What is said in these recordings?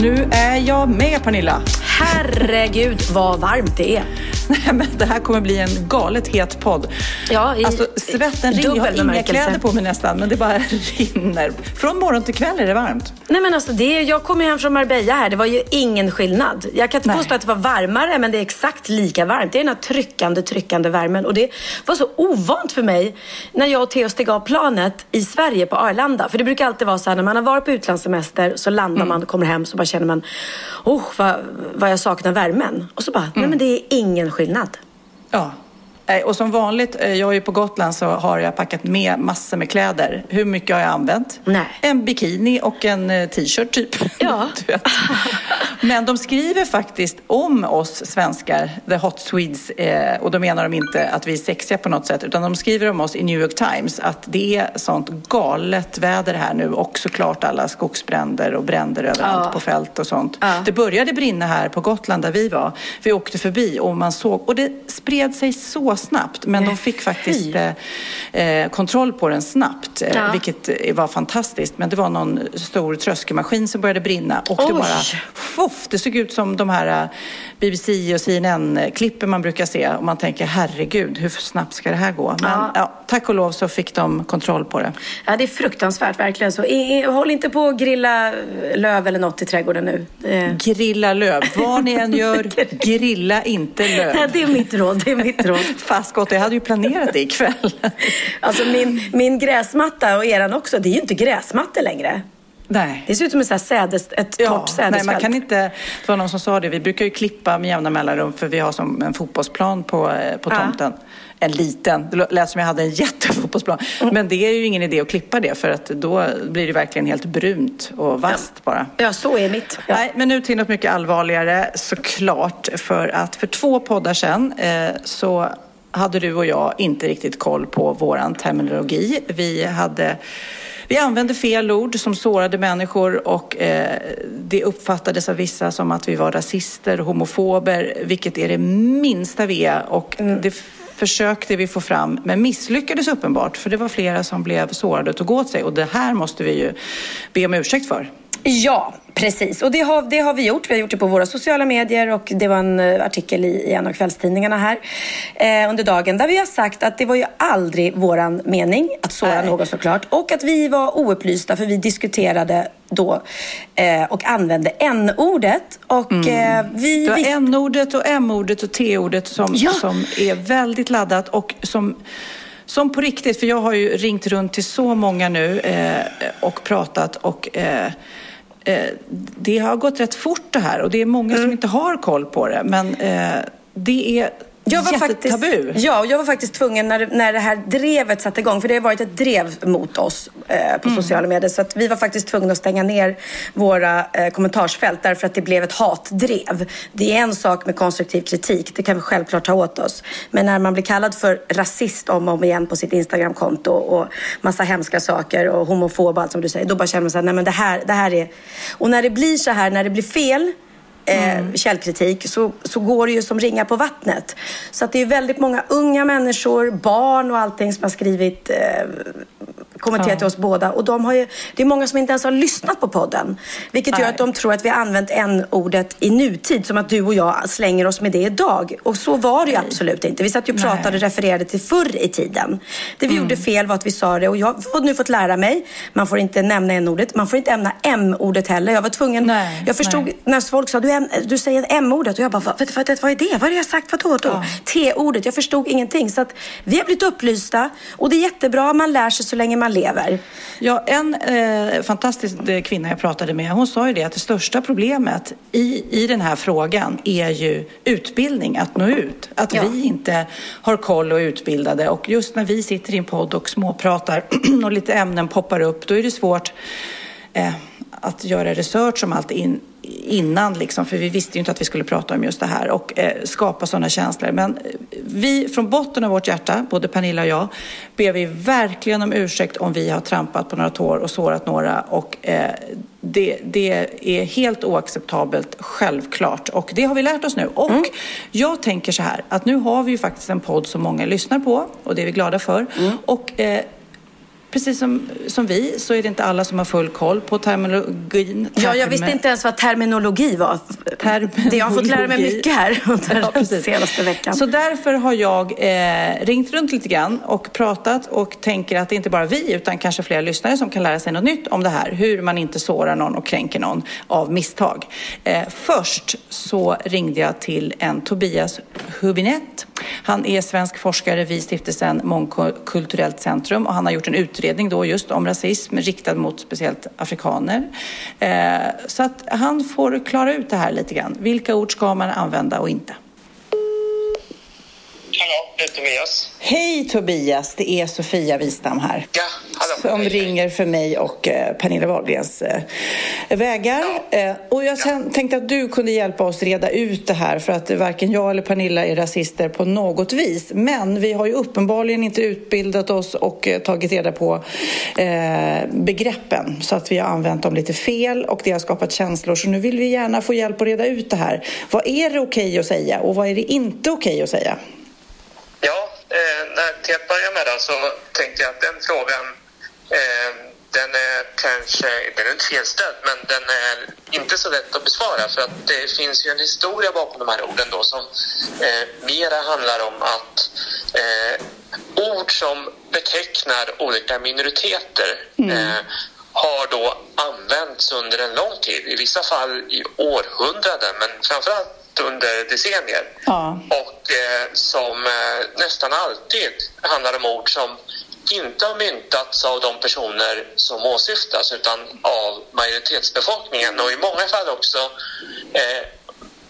Nu är jag med Pernilla. Herregud vad varmt det är. Nej, det här kommer bli en galet het podd. Ja, i- alltså, svetten rinner. Jag har inga kläder på mig nästan, men det bara rinner. Från morgon till kväll är det varmt. Nej men alltså, det är, jag kom ju hem från Marbella här. Det var ju ingen skillnad. Jag kan inte Nej. påstå att det var varmare, men det är exakt lika varmt. Det är den här tryckande, tryckande värmen. Och det var så ovant för mig när jag och Theo steg av planet i Sverige på Arlanda. För det brukar alltid vara så här, när man har varit på utlandssemester så landar Mm. man och kommer hem så bara känner man, oh vad, vad jag saknar värmen. Och så bara, Mm. nej men det är ingen skillnad. Ja. Nej, Och som vanligt, eh, jag är ju på Gotland så har jag packat med massor med kläder. Hur mycket har jag använt? Nej. En bikini och en eh, t-shirt typ. Ja. Men de skriver faktiskt om oss svenskar, the hot Swedes, eh, och då menar de inte att vi är sexiga på något sätt, utan de skriver om oss i New York Times att det är sånt galet väder här nu och såklart alla skogsbränder och bränder överallt Ja. på fält och sånt. Ja. Det började brinna här på Gotland där vi var. Vi åkte förbi och man såg, och det spred sig så snabbt, men de fick faktiskt eh, eh, kontroll på den snabbt, eh, Ja. vilket eh, var fantastiskt. Men det var någon stor tröskelmaskin som började brinna och det Oj. bara Foff, det såg ut som de här BBC och CNN-klippen man brukar se och man tänker herregud, hur snabbt ska det här gå? Men Ja. ja. tack och lov så fick de kontroll på det. Ja, det är fruktansvärt verkligen. Så i, i, håll inte på att grilla löv eller något i trädgården nu. Eh. Grilla löv, vad ni än gör, grilla inte löv. Nej, det är mitt råd. Det är mitt råd. Fast gott, jag hade ju planerat det ikväll. Alltså min, min gräsmatta och eran också, det är ju inte gräsmattor längre. Nej. Det ser ut som ett, sädes, ett torrt nej, sädesfält. man kan inte, det var någon som sa det, vi brukar ju klippa med jämna mellanrum för vi har som en fotbollsplan på, eh, på Ja. tomten. En liten, det lät som jag hade en jättefotbollsplan. Mm. Men det är ju ingen idé att klippa det för att då blir det verkligen helt brunt och vasst bara. Ja, så är mitt. Ja. Nej, men nu till något mycket allvarligare såklart. För att för två poddar sedan eh, så hade du och jag inte riktigt koll på våran terminologi. Vi hade vi använde fel ord som sårade människor och eh, det uppfattades av vissa som att vi var rasister, homofober, vilket är det minsta vi är. Och det försökte vi få fram, men misslyckades uppenbart. För det var flera som blev sårade och tog åt sig. Och det här måste vi ju be om ursäkt för. Ja, precis. Och det har, det har vi gjort. Vi har gjort det på våra sociala medier och det var en eh, artikel i, i en av kvällstidningarna här eh, under dagen där vi har sagt att det var ju aldrig våran mening att såra Nej. någon såklart och att vi var oupplysta för vi diskuterade då eh, och använde n-ordet och eh, vi Det var visste... n-ordet och m-ordet och t-ordet som, Ja. som är väldigt laddat och som, som på riktigt, för jag har ju ringt runt till så många nu eh, och pratat och eh, det har gått rätt fort det här och det är många Mm. som inte har koll på det men eh, det är Jag var, faktiskt, jättetabu. ja, jag var faktiskt tvungen när, när det här drevet satte igång, för det har varit ett drev mot oss eh, på sociala medier, så att vi var faktiskt tvungna att stänga ner våra eh, kommentarsfält därför att det blev ett hatdrev. Det är en sak med konstruktiv kritik, det kan vi självklart ta åt oss. Men när man blir kallad för rasist om och om igen på sitt Instagramkonto och massa hemska saker och homofob och allt som du säger, då bara känner man så här, nej men det här, det här är... Och när det blir så här, när det blir fel, eh, källkritik så, så går det ju som ringar på vattnet. Så att det är väldigt många unga människor, barn och allting som har skrivit eh, kommenterat Ja. till oss båda. Och de har ju, det är många som inte ens har lyssnat på podden. Vilket gör Nej. att de tror att vi har använt n-ordet i nutid. Som att du och jag slänger oss med det idag. Och så var det ju absolut inte. Vi satt ju och pratade och Nej. Mm. refererade till förr i tiden. Det vi gjorde fel var att vi sa det. Och jag har nu fått lära mig. Man får inte nämna n-ordet. Man får inte nämna m-ordet heller. Jag var tvungen. Nej, jag förstod nej. när folk sa du, M- du säger m-ordet. Och jag bara, vad, vad, vad är det? Vad har jag sagt? Vadå? då? Ja. T-ordet. Jag förstod ingenting. Så att vi har blivit upplysta. Och det är jättebra. Man lär sig så länge man lever. Ja, en eh, fantastisk eh, kvinna jag pratade med, hon sa ju det att det största problemet i, i den här frågan är ju utbildning, att nå ut. Att Ja. vi inte har koll och är utbildade. Och just när vi sitter i en podd och småpratar och lite ämnen poppar upp, då är det svårt eh, att göra research om allt in, innan, liksom, för vi visste ju inte att vi skulle prata om just det här och eh, skapa sådana känslor. Men eh, vi, från botten av vårt hjärta, både Pernilla och jag, ber vi verkligen om ursäkt om vi har trampat på några tår och sårat några. Och, eh, det, det är helt oacceptabelt, självklart. Och det har vi lärt oss nu. Och jag tänker så här, att nu har vi ju faktiskt en podd som många lyssnar på och det är vi glada för. Och eh, Precis som, som vi så är det inte alla som har full koll på terminologin. Ja, jag visste inte ens vad terminologi var. Det jag har fått lära mig Terminologi. mycket här under Ja, den senaste veckan. Så därför har jag eh, ringt runt lite grann och pratat och tänker att det inte bara vi utan kanske fler lyssnare som kan lära sig något nytt om det här. Hur man inte sårar någon och kränker någon av misstag. Eh, först så ringde jag till en Tobias Hubinett. Han är svensk forskare vid stiftelsen Mångkulturellt centrum och han har gjort en utredning då just om rasism riktad mot speciellt afrikaner. Eh, så att han får klara ut det här lite grann. Vilka ord ska man använda och inte? Hallå, det är Tobias. Hej Tobias, det är Sofia Wistam här. Ja, hallå. Som Hej, hej. ringer för mig och eh, Pernilla Wahlgrens eh, vägar. Eh, och jag sen, tänkte att du kunde hjälpa oss reda ut det här för att varken jag eller Pernilla är rasister på något vis. Men vi har ju uppenbarligen inte utbildat oss och eh, tagit reda på eh, begreppen så att vi har använt dem lite fel och det har skapat känslor. Så nu vill vi gärna få hjälp att reda ut det här. Vad är det okej att säga och vad är det inte okej att säga? Eh, när, till att börja med då, så tänkte jag att den frågan eh, den är kanske, den är inte felställd, men den är inte så lätt att besvara för att det finns ju en historia bakom de här orden då som eh, mera handlar om att eh, ord som betecknar olika minoriteter eh, har då använts under en lång tid, i vissa fall i århundraden, men framförallt under decennier. Ja. Och eh, som eh, nästan alltid handlar om ord som inte har myntats av de personer som åsyftas utan av majoritetsbefolkningen och i många fall också eh,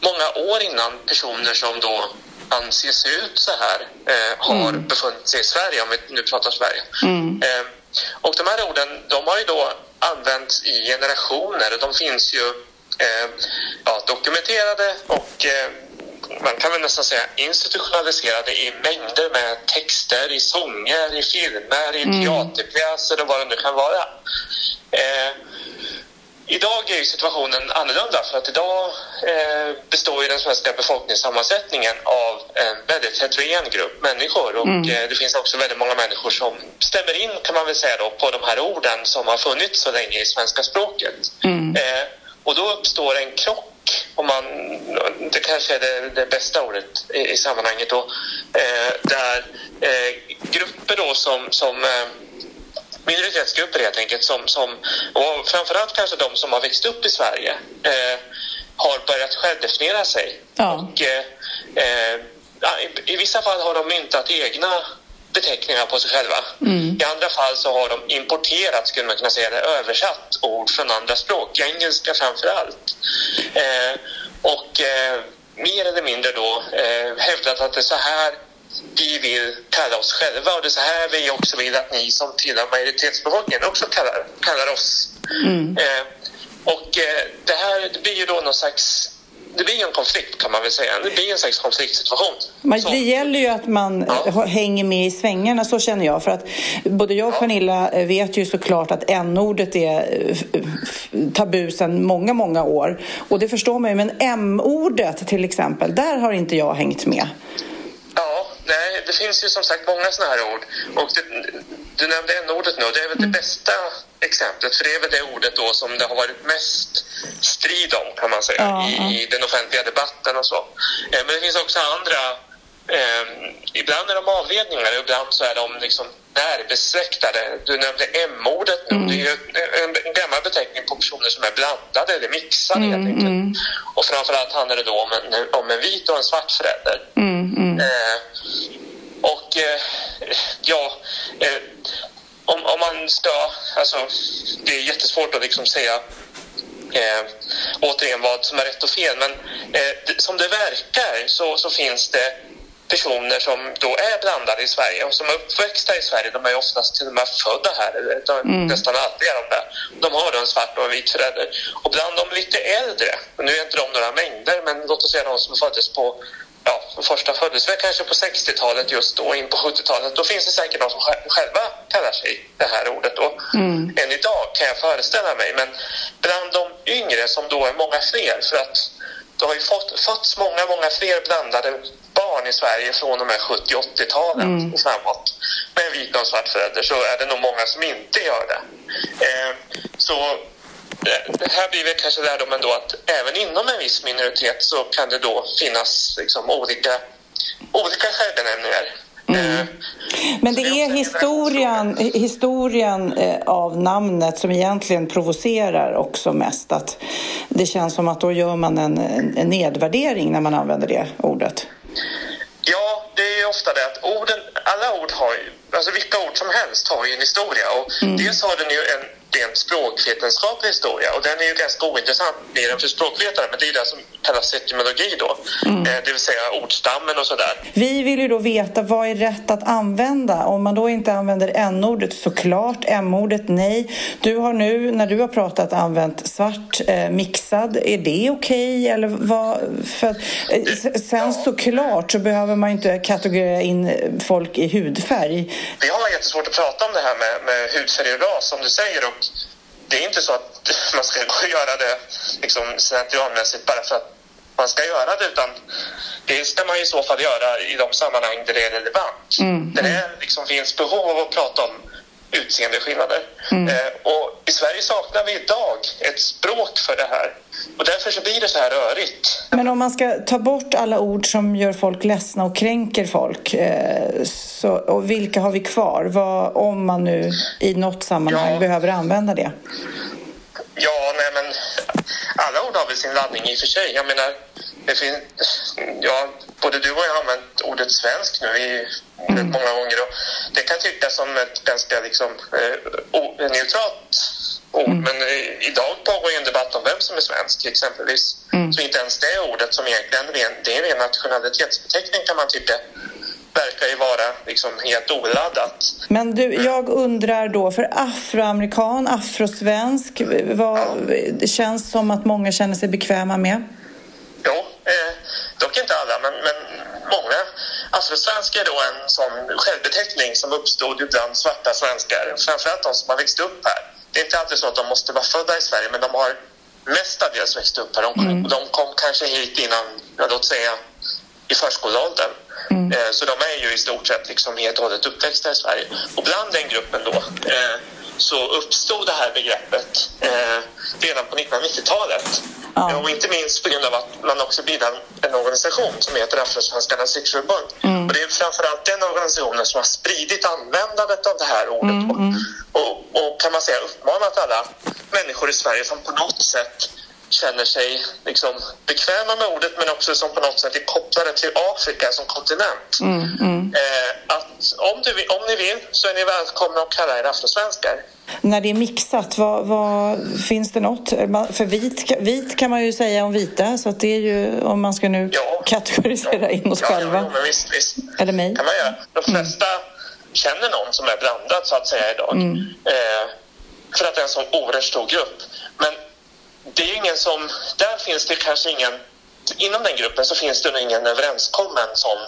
många år innan personer som då anses se ut så här eh, har befunnit sig i Sverige, om vi nu pratar Sverige. Eh, och de här orden, de har ju då använts i generationer och de finns ju eh, ja, dokumenterade och eh, man kan väl nästan säga institutionaliserade i mängder med texter, i sånger, i filmer, i teaterpjäser och vad det nu kan vara. Eh, Idag är ju situationen annorlunda för att idag eh, består ju den svenska befolkningssammansättningen av en väldigt heterogen grupp människor och eh, det finns också väldigt många människor som stämmer in kan man väl säga då på de här orden som har funnits så länge i svenska språket. Eh, och då uppstår en krock om man, det kanske är det, det bästa ordet i, i sammanhanget då, eh, där eh, grupper då som, som eh, minoritetsgrupper helt enkelt som, som och framförallt kanske de som har växt upp i Sverige eh, har börjat självdefiniera sig. Ja. Och, eh, eh, i, I vissa fall har de myntat egna beteckningar på sig själva. I andra fall så har de importerat, skulle man kunna säga, eller översatt ord från andra språk, engelska framför allt. Eh, och eh, mer eller mindre då eh, hävdat att det är så här vi vill kalla oss själva och det är så här vi också vill att ni som tillhör majoritetsbefolkningen också kallar, kallar oss. Eh, och eh, det här det blir ju då någon slags det blir en konflikt kan man väl säga. Det blir en slags konfliktsituation. Men det gäller ju att man Ja. hänger med i svängarna, så känner jag. För att både jag och Pernilla eh, vet ju såklart att n-ordet är eh, tabu sedan många, många år. Och det förstår man ju. Men m-ordet till exempel, där har inte jag hängt med. Ja, nej, det finns ju som sagt många sådana här ord. Och det, du nämnde n-ordet nu och det är väl det bästa exemplet för det är väl det ordet då som det har varit mest strid om kan man säga Ja, i, i den offentliga debatten och så. Eh, men det finns också andra eh, ibland är de avledningar och ibland så är de liksom närbesläktade. Du nämnde M-ordet nu. Det är ju en, en gammal beteckning på personer som är blandade eller mixade helt enkelt. Och framförallt handlar det då om en, om en vit och en svart förälder. Eh, och eh, ja, eh, om, om man ska... Alltså, det är jättesvårt att liksom säga eh, återigen vad som är rätt och fel. Men eh, som det verkar så, så finns det personer som då är blandade i Sverige och som är uppväxta i Sverige. De är oftast till och med födda här, eller de, nästan alltid är de där. De har då en svart och en vit förälder. Och bland de lite äldre, och nu är inte de några mängder, men låt oss säga de som föddes på ja, de första föddes väl kanske på 60-talet just då, in på 70-talet. Då finns det säkert de som sj- själva kallar sig det här ordet då. Än idag kan jag föreställa mig. Men bland de yngre som då är många fler, för att det har ju fått, fötts många, många fler blandade barn i Sverige från och med 70 80-talen och framåt. Med en vit och en svart förälder så är det nog många som inte gör det. Eh, så det- här blir väl kanske lärdomen då att även inom en viss minoritet så kan det då finnas liksom olika, olika självbenämningar. Eh, Men det är historien, historien eh, av namnet som egentligen provocerar också mest. Att det känns som att då gör man en, en nedvärdering när man använder det ordet. Ja, det är ofta det att orden, alla ord har ju, alltså vilka ord som helst har ju en historia och dels har den ju en rent språkvetenskaplig historia och den är ju ganska ointressant mer än för språkvetare men det är ju det som kallas etymologi då, eh, det vill säga ordstammen och sådär. Vi vill ju då veta vad är rätt att använda. Om man då inte använder n-ordet såklart, m-ordet nej. Du har nu när du har pratat använt svart eh, mixad. Är det okej eller vad? För eh, sen såklart så behöver man ju inte kategorera in eh, folk i hudfärg. Vi har jättesvårt att prata om det här med, med hudfärg och ras som du säger och det är inte så att man ska gå och göra det liksom slentrianmässigt bara för att man ska göra det utan det ska man i så fall göra i de sammanhang där det är relevant. Där det liksom finns behov av att prata om utseendeskillnader. Eh, och I Sverige saknar vi idag ett språk för det här och därför så blir det så här rörigt. Men om man ska ta bort alla ord som gör folk ledsna och kränker folk, eh, så, och vilka har vi kvar? Vad, om man nu i något sammanhang Ja. behöver använda det? Ja, nej men alla ord har väl sin laddning i och för sig. Jag menar, det finns, ja, både du och jag har använt ordet svensk nu i rätt många gånger och det kan tyckas som ett ganska liksom, eh, neutralt ord men eh, idag pågår ju en debatt om vem som är svensk exempelvis. Så inte ens det ordet som egentligen ren, det är en ren nationalitetsbeteckning kan man tycka verkar ju vara liksom helt oladdat. Men du, jag undrar då, för afroamerikan, afrosvensk, vad, det känns som att många känner sig bekväma med. Jo, eh, dock inte alla, men, men många. Afrosvenskar är då en sån självbeteckning som uppstod bland svarta svenskar, framförallt de som har växt upp här. Det är inte alltid så att de måste vara födda i Sverige, men de har mestadels växt upp här. De, de kom kanske hit innan, ja, låt säga, i förskoleåldern. Eh, så de är ju i stort sett liksom helt och hållet uppväxta i Sverige. Och bland den gruppen då eh, så uppstod det här begreppet eh, redan på 1990-talet. Ja. Och inte minst på grund av att man också bildade en organisation som heter Afrosvenskarnas riksförbund. Och det är framförallt den organisationen som har spridit användandet av det här ordet och, och, och kan man säga uppmanat alla människor i Sverige som på något sätt känner sig liksom bekväma med ordet men också som på något sätt är kopplade till Afrika som kontinent. Eh, att om, du, om ni vill så är ni välkomna att kalla er afrosvenskar. När det är mixat, vad, vad, finns det något? För vit, vit kan man ju säga om vita, så det är ju om man ska nu Ja. kategorisera in oss Ja, själva. Ja, visst, visst. Eller mig. kan man göra. De flesta känner någon som är blandad så att säga idag. Eh, för att det är en sån oerhört stor grupp. Men det är ingen som... Där finns det kanske ingen... Inom den gruppen så finns det nog ingen överenskommen sån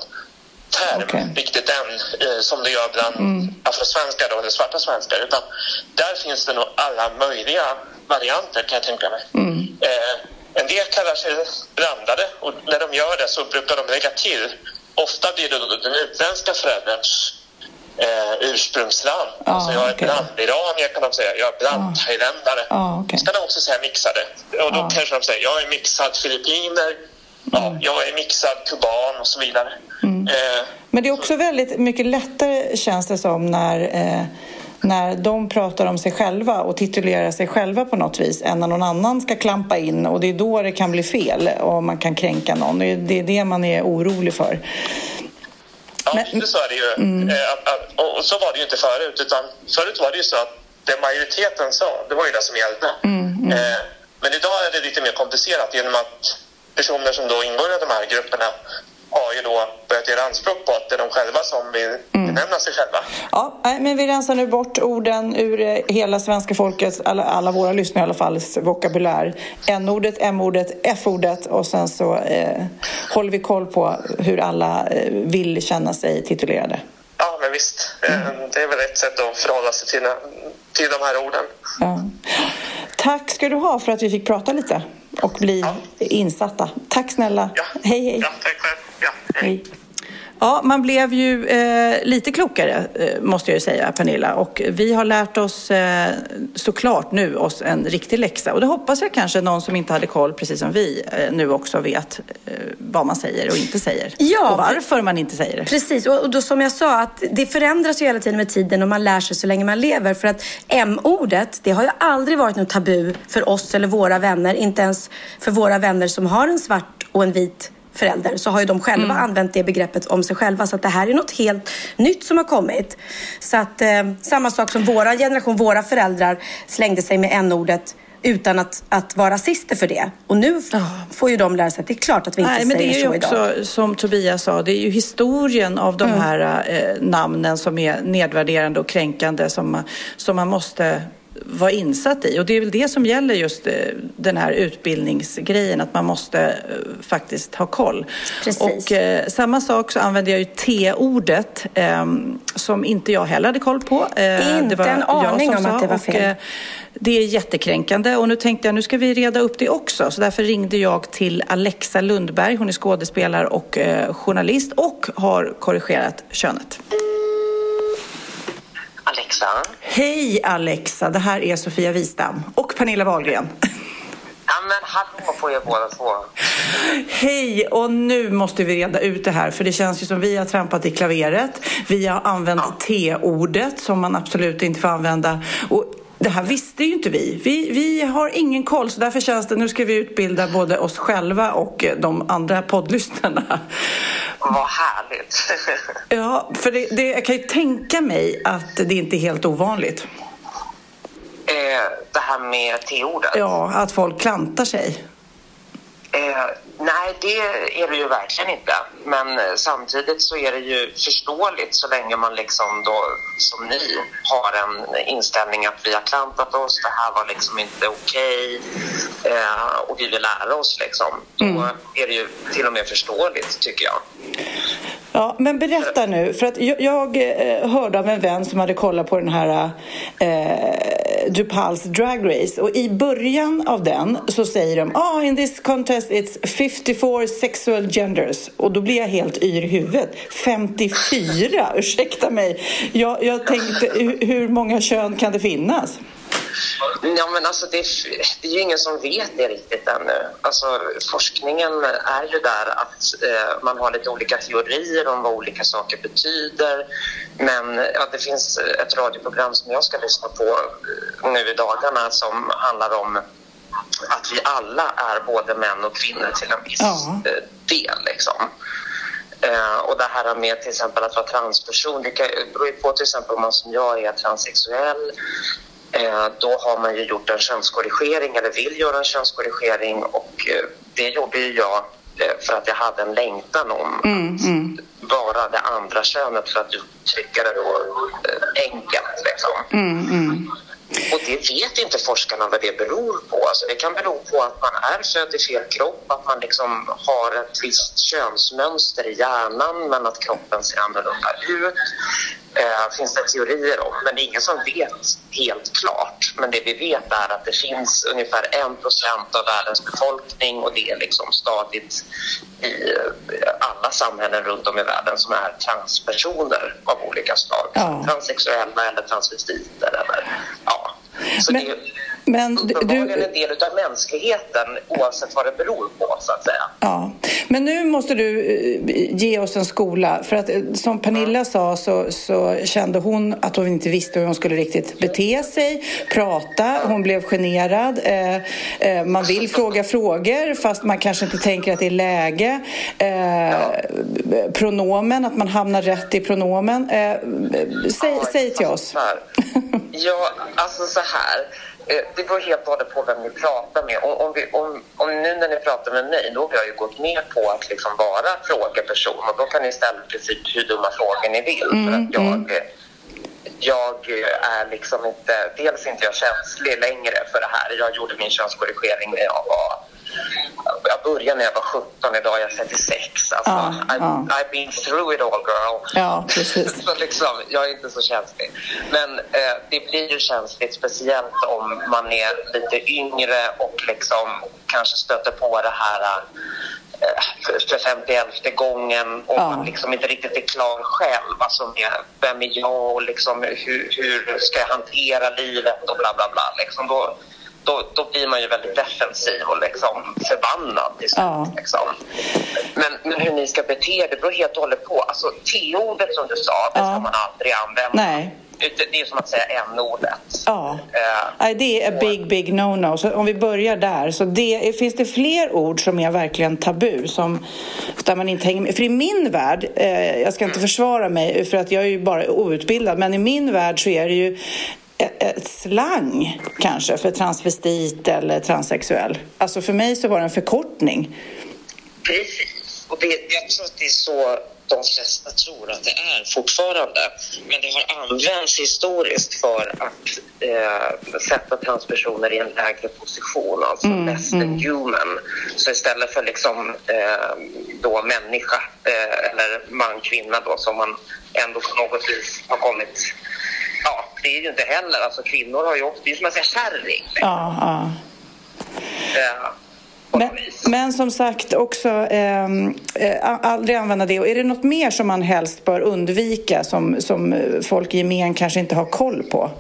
term Okej. riktigt än eh, som det gör bland afrosvenskar då, eller svarta svenskar. Utan där finns det nog alla möjliga varianter kan jag tänka mig. Eh, en del kallar sig blandade och när de gör det så brukar de lägga till ofta blir det då den utländska förälderns eh, ursprungsland. Ah, alltså jag är okej. blandiranier kan de säga. Jag är blandthailändare. Ah, okej. Så kan de också säga mixade. Och då Ah. kanske de säger jag är mixad filippiner. Mm. Ja, jag är mixad kuban och så vidare. Eh, Men det är också väldigt mycket lättare känns det som när, eh, när de pratar om sig själva och titulerar sig själva på något vis än när någon annan ska klampa in och det är då det kan bli fel och man kan kränka någon. Det är det man är orolig för. Ja, Men- det så är det ju. Eh, att- att- och, så var det ju inte förut. Utan förut var det ju så att det majoriteten sa, det var ju det som gällde. Eh, men idag är det lite mer komplicerat genom att personer som då ingår i de här grupperna har ju då börjat göra anspråk på att det är de själva som vill benämna sig själva. Ja, men vi rensar nu bort orden ur eh, hela svenska folkets, alla, alla våra lyssnare i alla fall, vokabulär. N-ordet, M-ordet, F-ordet och sen så eh, håller vi koll på hur alla eh, vill känna sig titulerade. Ja, men visst. Eh, Det är väl ett sätt att förhålla sig till, till de här orden. Ja. Tack ska du ha för att vi fick prata lite och bli insatta. Tack snälla. Ja. Hej, hej. Ja, tack själv. Ja, hej. Hej. Ja, man blev ju eh, lite klokare eh, måste jag ju säga Pernilla och vi har lärt oss eh, såklart nu oss en riktig läxa och det hoppas jag kanske någon som inte hade koll precis som vi eh, nu också vet eh, vad man säger och inte säger Ja, och varför man inte säger det. Precis, och och då som jag sa att det förändras ju hela tiden med tiden och man lär sig så länge man lever. För att M-ordet, det har ju aldrig varit något tabu för oss eller våra vänner. Inte ens för våra vänner som har en svart och en vit förälder så har ju de själva använt det begreppet om sig själva. Så att det här är något helt nytt som har kommit. Så att eh, samma sak som våra generation, våra föräldrar slängde sig med N-ordet utan att, att vara rasister för det. Och nu får ju de lära sig att det är klart att vi inte Nej, men det säger är ju så idag. också, som Tobias sa, det är ju historien av de Mm. här eh, namnen som är nedvärderande och kränkande som, som man måste vara insatt i. Och det är väl det som gäller just eh, den här utbildningsgrejen, att man måste eh, faktiskt ha koll. Precis. Och eh, samma sak så använder jag ju T-ordet eh, som inte jag heller hade koll på. Eh, Inte var en aning om sa. att det var Och, fel. eh, det är jättekränkande och nu tänkte jag nu ska vi reda upp det också. Så därför ringde jag till Alexa Lundberg. Hon är skådespelare och journalist och har korrigerat könet. Alexa? Hej Alexa, det här är Sofia Wistam och Pernilla Wahlgren. Ja, men hallå på er båda två. Hej, och nu måste vi reda ut det här för det känns ju som vi har trampat i klaveret. Vi har använt T-ordet som man absolut inte får använda. Och det här visste ju inte vi. vi. Vi har ingen koll så därför känns det nu ska vi utbilda både oss själva och eh, de andra poddlyssnarna. Vad härligt. Ja, för det, det, jag kan ju tänka mig att det inte är helt ovanligt. eh, det här med T-ordet. Ja, att folk klantar sig. Eh, nej, det är det ju verkligen inte. Men eh, samtidigt så är det ju förståeligt så länge man liksom då, som ni, har en inställning att vi har klantat oss, det här var liksom inte okej eh, och vi vill lära oss liksom. Då är det ju till och med förståeligt tycker jag. Ja, men berätta nu, för att jag, jag eh, hörde av en vän som hade kollat på den här eh, Dupals Drag Race och i början av den så säger de ah, in this contest it's 54 sexual genders och då blir jag helt yr i huvudet. 54, ursäkta mig. Jag, jag tänkte hur, många kön kan det finnas? Ja, men alltså det, det är ju ingen som vet det riktigt ännu. Alltså, forskningen är ju där att eh, man har lite olika teorier om vad olika saker betyder. Men ja, det finns ett radioprogram som jag ska lyssna på eh, nu i dagarna som handlar om att vi alla är både män och kvinnor till en viss Ja. eh, del. Liksom. Eh, och det här med till exempel att vara transperson, det kan- beror ju på till exempel om man som jag är transsexuell. Eh, då har man ju gjort en könskorrigering eller vill göra en könskorrigering och eh, det gjorde ju jag för att jag hade en längtan om att vara det andra könet för att uttrycka det då enkelt. Liksom. Och det vet inte forskarna vad det beror på. Alltså det kan bero på att man är född i fel kropp, att man liksom har ett visst könsmönster i hjärnan men att kroppen ser annorlunda ut eh, finns det teorier om, men det är ingen som vet helt klart. Men det vi vet är att det finns ungefär en procent av världens befolkning och det är liksom stadigt i eh, alla samhällen runt om i världen som är transpersoner av olika slag. Ja. Transsexuella eller transvestiter eller ja. Så Men- det är Men uppenbarligen du, en del av mänskligheten oavsett vad det beror på så att säga. ja. Men nu måste du eh, ge oss en skola. För att eh, som Pernilla sa så, så kände hon att hon inte visste hur hon skulle riktigt bete sig, prata. Hon blev generad. Eh, man vill fråga frågor fast man kanske inte tänker att det är läge. Eh, pronomen, att man hamnar rätt i pronomen. Eh, säg, Ja, säg till oss. Ja, alltså så här. Eh, Det beror helt och hållet på vem ni pratar med. Om, om, vi, om, om nu när ni pratar med mig, då har jag ju gått med på att liksom vara frågeperson och då kan ni ställa i princip hur dumma frågor ni vill. för att jag, eh, jag är liksom inte, dels inte jag känslig längre för det här. Jag gjorde min könskorrigering när jag var började när jag var 17, idag är jag 36. Alltså, Ja, I've, ja. I've been through it all girl. Ja, precis. så liksom, jag är inte så känslig. Men eh, det blir ju känsligt, speciellt om man är lite yngre och liksom kanske stöter på det här eh, för- 51 gången och Ja. man liksom inte riktigt är klar själv. Alltså med vem är jag och liksom hur, hur ska jag hantera livet och bla bla bla. Liksom då, då, då blir man ju väldigt defensiv och liksom förbannad till slut. Ja. Liksom. Men, men hur ni ska bete er, det beror helt och hållet på. Alltså T-ordet som du sa, det Ja. ska man aldrig använda. Nej. Det är som att säga n-ordet. Ja. Nej, det är a big, big no-no. Så om vi börjar där. Så det, finns det fler ord som är verkligen tabu? Som, där man inte hänger med? För i min värld, eh, jag ska inte försvara mig för att jag är ju bara outbildad, men i min värld så är det ju ett, slang kanske för transvestit eller transsexuell. Alltså för mig så var det en förkortning. Precis. Och det, jag tror att det är så de flesta tror att det är fortfarande. Men det har använts historiskt för att eh, sätta transpersoner i en lägre position, alltså less than human. Så istället för liksom eh, då människa eh, eller man, kvinna då som man ändå på något vis har kommit... Ja, det är ju inte heller, alltså kvinnor har ju också, det är som att säga kärring. Ja, ja. Men, men som sagt också ehm, eh, aldrig använda det. Och är det något mer som man helst bör undvika som, som eh, folk i gemen kanske inte har koll på?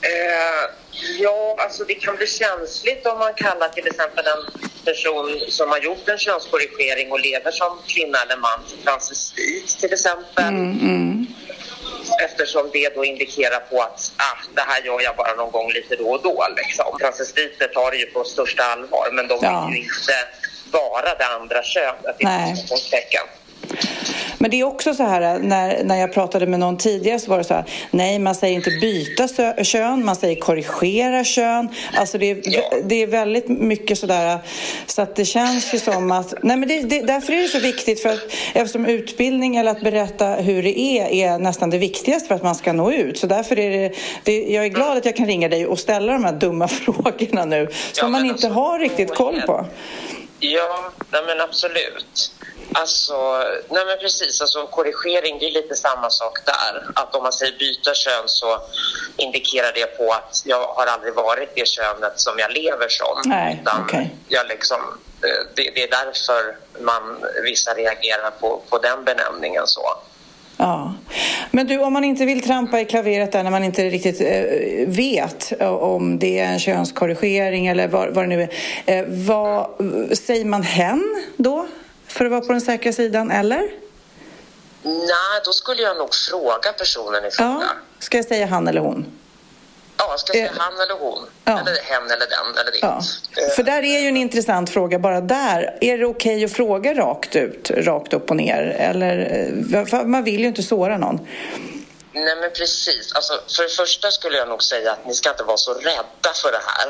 Eh, ja, alltså det kan bli känsligt om man kallar till exempel en person som har gjort en könskorrigering och lever som kvinna eller man för transvestit till exempel. Eftersom det då indikerar på att ah, det här gör jag bara någon gång lite då och då. Liksom. Transvestiter tar det ju på största allvar men de Ja. vill ju inte vara det andra könet. Nej. inom citationstecken. Men det är också så här, när, när jag pratade med någon tidigare så var det så här, nej man säger inte byta sö- kön, man säger korrigera kön. Alltså det är, Ja. det är väldigt mycket sådär, så att det känns ju som att, nej men det, det, därför är det så viktigt för att eftersom utbildning eller att berätta hur det är är nästan det viktigaste för att man ska nå ut. Så därför är det, det jag är glad att jag kan ringa dig och ställa de här dumma frågorna nu som Ja, man inte alltså, har riktigt koll på. Ja, nej men absolut. Alltså, nej men precis. Alltså, korrigering, det är lite samma sak där. Att om man säger byta kön så indikerar det på att jag har aldrig varit det könet som jag lever som. Nej, Utan okej. jag liksom, eh, det, det är därför man, vissa reagerar på, på den benämningen så. Ja. Men du, om man inte vill trampa i klaveret där när man inte riktigt eh, vet eh, om det är en könskorrigering eller vad, vad det nu är. Vad, säger man hen då? För att vara på den säkra sidan, eller? Nej, då skulle jag nog fråga personen i fråga. Ja. Ska jag säga han eller hon? Ja, ska jag säga Eh, han eller hon? ja. Eller hen eller den eller det. Ja. För där är ju en intressant fråga bara där. Är det okej att fråga rakt ut, rakt upp och ner? Eller, eh, man vill ju inte såra någon. Nej men precis. Alltså, för det första skulle jag nog säga att ni ska inte vara så rädda för det här.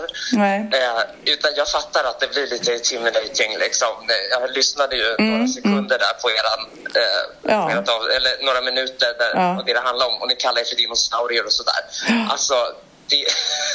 Eh, utan jag fattar att det blir lite intimidating liksom. Jag lyssnade ju några sekunder där på eran, eh, Mm, Ja. eller några minuter där, Ja. och det handlar om och ni kallar er för dinosaurier och sådär. Alltså, det,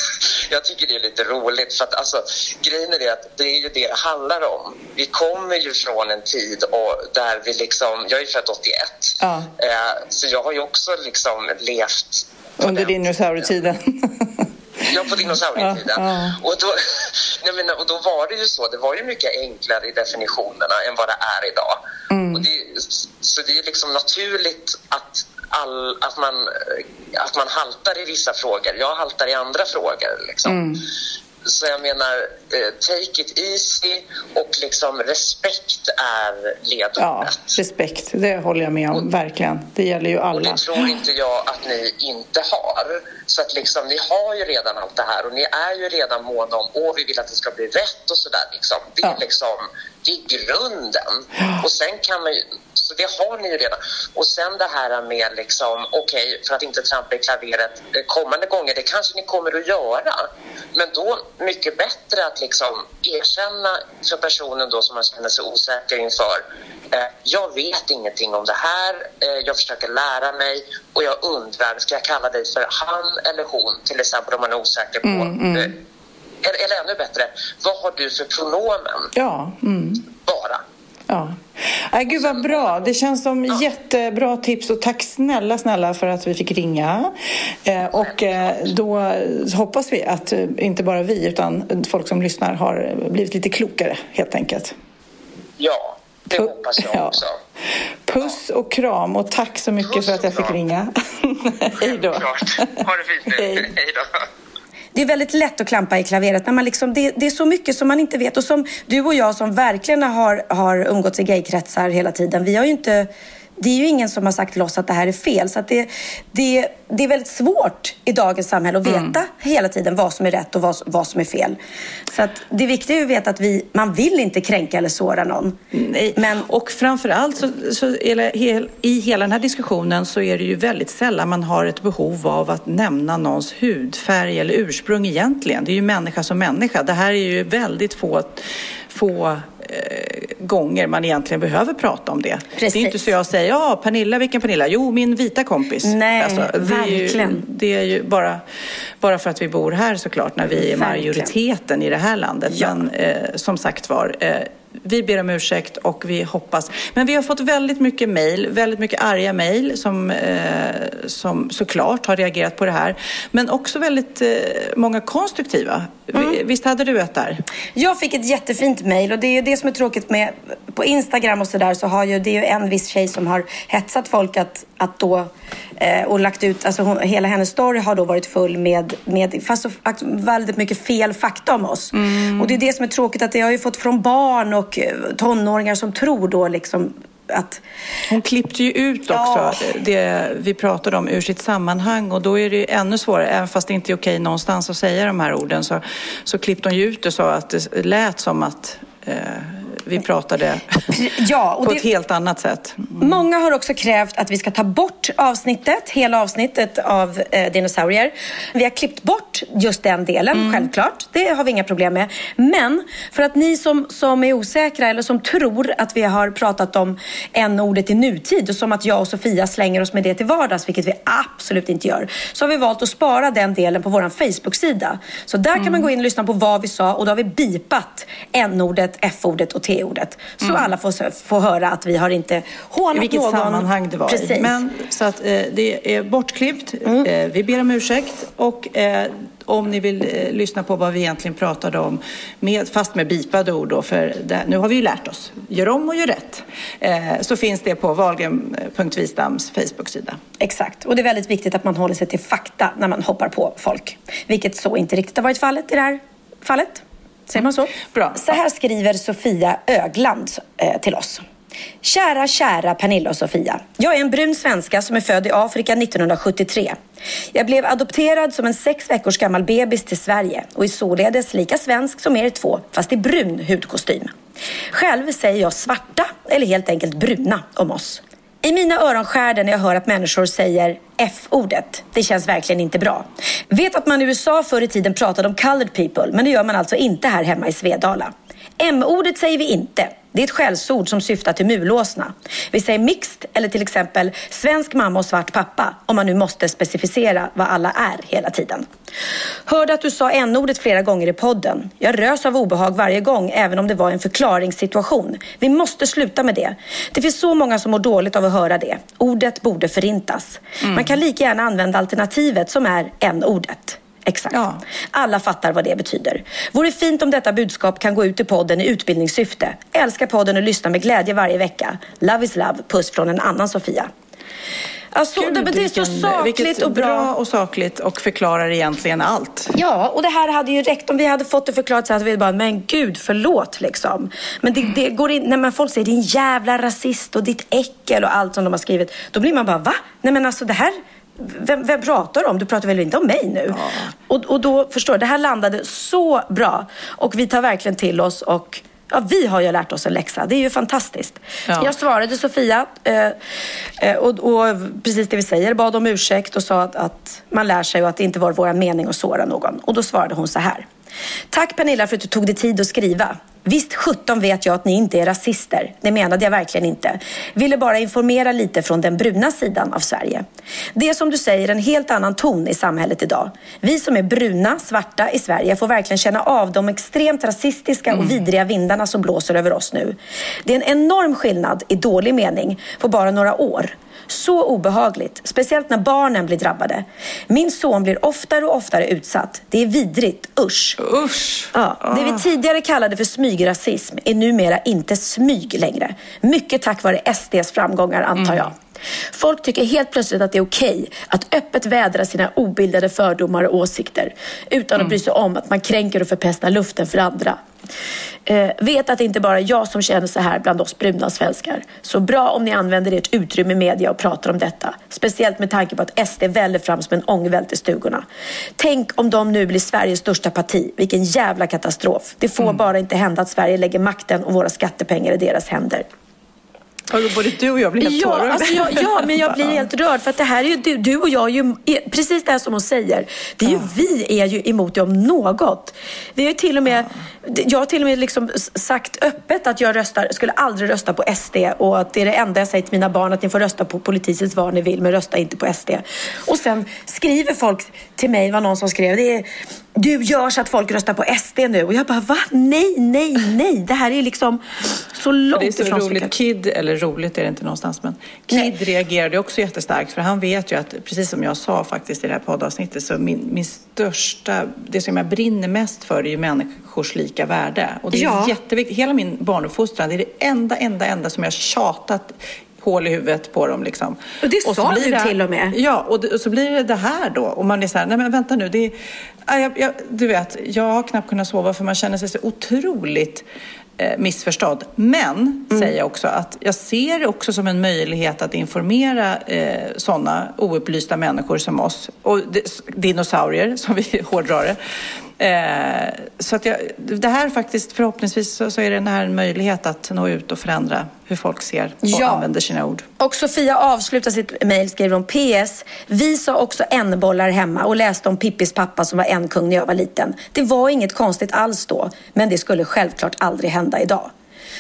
jag tycker det är lite roligt för att alltså, grejen är det att det är ju det det handlar om. Vi kommer ju från en tid och där vi liksom, jag är född 81, Ja. eh, så jag har ju också liksom levt Under den dinosaurietiden. Ja, på dinosaurietiden. Ja, ja. Och, då, jag menar, och då var det ju så, det var ju mycket enklare i definitionerna än vad det är idag. Mm. Och det, så det är liksom naturligt att, all, att, man, att man haltar i vissa frågor. Jag haltar i andra frågor. Liksom. Mm. Så jag menar, eh, take it easy och liksom respekt är ledordet. Ja, respekt. Det håller jag med om, verkligen. Det gäller ju Och alla. det tror inte jag att ni inte har. Så att liksom, ni har ju redan allt det här och ni är ju redan måna om åh, vi vill att det ska bli rätt och sådär. Liksom. Det, är Ja. liksom, det är grunden. Och sen kan man ju, så det har ni ju redan. Och sen det här med, liksom, okej, för att inte trampa i klaveret eh, kommande gånger, det kanske ni kommer att göra. Men då mycket bättre att liksom erkänna för personen då som man känner sig osäker inför. Eh, jag vet ingenting om det här, eh, jag försöker lära mig och jag undrar, ska jag kalla dig för han eller hon till exempel om man är osäker på eh, eller, eller ännu bättre, vad har du för pronomen? Ja, mm. Bara. ja. Äh, gud vad bra. Det känns som jättebra tips och tack snälla, snälla för att vi fick ringa. Eh, och eh, då hoppas vi att eh, inte bara vi utan folk som lyssnar har blivit lite klokare helt enkelt. Ja, det Pu- hoppas jag ja. också. Puss och kram och tack så mycket Puss för att jag fick ringa. Hej då. Klart. Ha det fint nu. Hej då. Det är väldigt lätt att klampa i klaveret. När man liksom, det, det är så mycket som man inte vet. Och som du och jag som verkligen har, har umgåtts i gaykretsar hela tiden. Vi har ju inte, det är ju ingen som har sagt till oss att det här är fel. Så det, det, det är väldigt svårt i dagens samhälle att veta hela tiden vad som är rätt och vad, vad som är fel. Så att det viktiga är att veta att vi, man vill inte kränka eller såra någon. Nej. Men Och framförallt så, så det, i hela den här diskussionen så är det ju väldigt sällan man har ett behov av att nämna någons hudfärg eller ursprung egentligen. Det är ju människa som människa. Det här är ju väldigt få, få gånger man egentligen behöver prata om det. Det är inte Precis. så jag säger, ja Pernilla, vilken Pernilla? Jo, min vita kompis. Alltså, Nej, det är ju, verkligen. det är ju bara, bara för att vi bor här såklart, när vi är Verkligen. majoriteten i det här landet. Ja. Men eh, som sagt var, eh, vi ber om ursäkt och vi hoppas. Men vi har fått väldigt mycket mejl, väldigt mycket arga mejl som, eh, som såklart har reagerat på det här. Men också väldigt eh, många konstruktiva. Vi- Visst hade du ett där? Jag fick ett jättefint mejl och det är ju det som är tråkigt med på Instagram och sådär så har ju det är ju en viss tjej som har hetsat folk att, att då eh, och lagt ut, alltså hon, hela hennes story har då varit full med, med fast så, väldigt mycket fel fakta om oss. Och det är det som är tråkigt att det har ju fått från barn och eh, tonåringar som tror då liksom att Hon klippte ju ut också Ja. det vi pratade om ur sitt sammanhang och då är det ju ännu svårare, även fast det inte är okej någonstans att säga de här orden så, så klippte hon ju ut det så att det lät som att eh, vi pratade Ja, på det- ett helt annat sätt. Många har också krävt att vi ska ta bort avsnittet, hela avsnittet av eh, dinosaurier. Vi har klippt bort just den delen, självklart. Det har vi inga problem med. Men för att ni som, som är osäkra eller som tror att vi har pratat om n-ordet i nutid och som att jag och Sofia slänger oss med det till vardags, vilket vi absolut inte gör, så har vi valt att spara den delen på vår Facebook-sida. Så där kan man gå in och lyssna på vad vi sa och då har vi bipat n-ordet, f-ordet och t-ordet. Så alla får, får höra att vi har inte hånat I vilket någon. sammanhang det var Precis. i. Men, så att eh, det är bortklippt. Mm. Eh, vi ber om ursäkt. Och eh, om ni vill eh, lyssna på vad vi egentligen pratade om, med, fast med bipade ord då, för det, nu har vi ju lärt oss. Gör om och gör rätt. Eh, så finns det på Wahlgren.Wistams Facebook-sida. Exakt. Och det är väldigt viktigt att man håller sig till fakta när man hoppar på folk. Vilket så inte riktigt har varit fallet i det här fallet. Säger man så? Bra. Så här skriver Sofia Ögland eh, till oss. Kära, kära Pernilla och Sofia. Jag är en brun svenska som är född i Afrika 1973. Jag blev adopterad som en sex veckors gammal bebis till Sverige och är således lika svensk som er två, fast i brun hudkostym. Själv säger jag svarta eller helt enkelt bruna om oss. I mina öron skär det när jag hör att människor säger F-ordet. Det känns verkligen inte bra. Vet att man i USA förr i tiden pratade om colored people, men det gör man alltså inte här hemma i Svedala. M-ordet säger vi inte. Det är ett skällsord som syftar till mulåsna. Vi säger mixed eller till exempel svensk mamma och svart pappa om man nu måste specificera vad alla är hela tiden. Hörde att du sa n-ordet flera gånger i podden. Jag rös av obehag varje gång även om det var en förklaringssituation. Vi måste sluta med det. Det finns så många som mår dåligt av att höra det. Ordet borde förintas. Mm. Man kan lika gärna använda alternativet som är n-ordet. Exakt. Ja. Alla fattar vad det betyder. Vore fint om detta budskap kan gå ut i podden i utbildningssyfte. Älskar podden och lyssnar med glädje varje vecka. Love is love. Puss från en annan Sofia. Alltså, Gud, det, det är så sakligt och bra. bra och sakligt och förklarar egentligen allt. Ja, och det här hade ju räckt om vi hade fått det förklarat så hade vi bara, men gud förlåt liksom. Men det, det går in, när folk säger din jävla rasist och ditt äckel och allt som de har skrivit, då blir man bara, va? Nej men alltså det här vem, vem pratar du om? Du pratar väl inte om mig nu? Ja. Och, och då förstår du, det här landade så bra. Och vi tar verkligen till oss och Ja, vi har ju lärt oss en läxa. Det är ju fantastiskt. Ja. Jag svarade Sofia eh, eh, och, och, precis det vi säger, bad om ursäkt och sa att, att man lär sig och att det inte var vår mening att såra någon. Och då svarade hon så här. Tack Pernilla för att du tog dig tid att skriva. Visst 17 vet jag att ni inte är rasister. Det menade jag verkligen inte. Ville bara informera lite från den bruna sidan av Sverige. Det är som du säger en helt annan ton i samhället idag. Vi som är bruna, svarta i Sverige får verkligen känna av de extremt rasistiska och mm. vidriga vindarna som blåser över oss nu. Det är en enorm skillnad i dålig mening på bara några år. Så obehagligt, speciellt när barnen blir drabbade. Min son blir oftare och oftare utsatt. Det är vidrigt, usch. Usch. Ja, det vi tidigare kallade för smygrasism är numera inte smyg längre. Mycket tack vare SDs framgångar antar jag. Mm. Folk tycker helt plötsligt att det är okej okay att öppet vädra sina obildade fördomar och åsikter utan mm. att bry sig om att man kränker och förpestar luften för andra. Eh, vet att det inte bara är jag som känner så här bland oss bruna svenskar. Så bra om ni använder ert utrymme i media och pratar om detta. Speciellt med tanke på att SD väller fram som en ångvält i stugorna. Tänk om de nu blir Sveriges största parti. Vilken jävla katastrof. Det får mm. bara inte hända att Sverige lägger makten och våra skattepengar i deras händer. Både du och jag blir helt ja, alltså jag, ja, men jag blir helt rörd. För att det här är ju du, du och jag, är ju, precis det här som hon säger. Det är ju, ja. Vi är ju emot det om något. Vi har till och med, ja. Jag har till och med liksom sagt öppet att jag röstar, skulle aldrig rösta på SD och att det är det enda jag säger till mina barn att ni får rösta på politiskt vad ni vill men rösta inte på SD. Och sen skriver folk till mig, var någon som skrev, det är du gör så att folk röstar på SD nu. Och jag bara, va? Nej, nej, nej. Det här är liksom så långt ifrån. Det är så roligt. Kid, eller roligt är det inte någonstans, men Kid nej. reagerade också jättestarkt. För han vet ju att, precis som jag sa faktiskt i det här poddavsnittet, så min, min största, det som jag brinner mest för är ju människors lika värde. Och det är ja. jätteviktigt. Hela min barnuppfostran, det är det enda, enda, enda som jag tjatat hål i huvudet på dem. Liksom. Och det och sa du det, till och med. Ja, och, det, och, så blir det det här då. Och man är så här, nej men vänta nu. Det är, jag, jag, du vet, jag har knappt kunnat sova för man känner sig så otroligt eh, missförstådd. Men, mm. säger jag också, att jag ser det också som en möjlighet att informera eh, sådana oupplysta människor som oss. Och dinosaurier, som vi hårdrar det. Eh, så att jag, det här faktiskt, förhoppningsvis så, så, är det här en möjlighet att nå ut och förändra hur folk ser och ja. använder sina ord. Och Sofia avslutar sitt mejl, skriver om PS. Vi sa också en bollar hemma och läste om Pippis pappa som var en kung när jag var liten. Det var inget konstigt alls då, men det skulle självklart aldrig hända idag.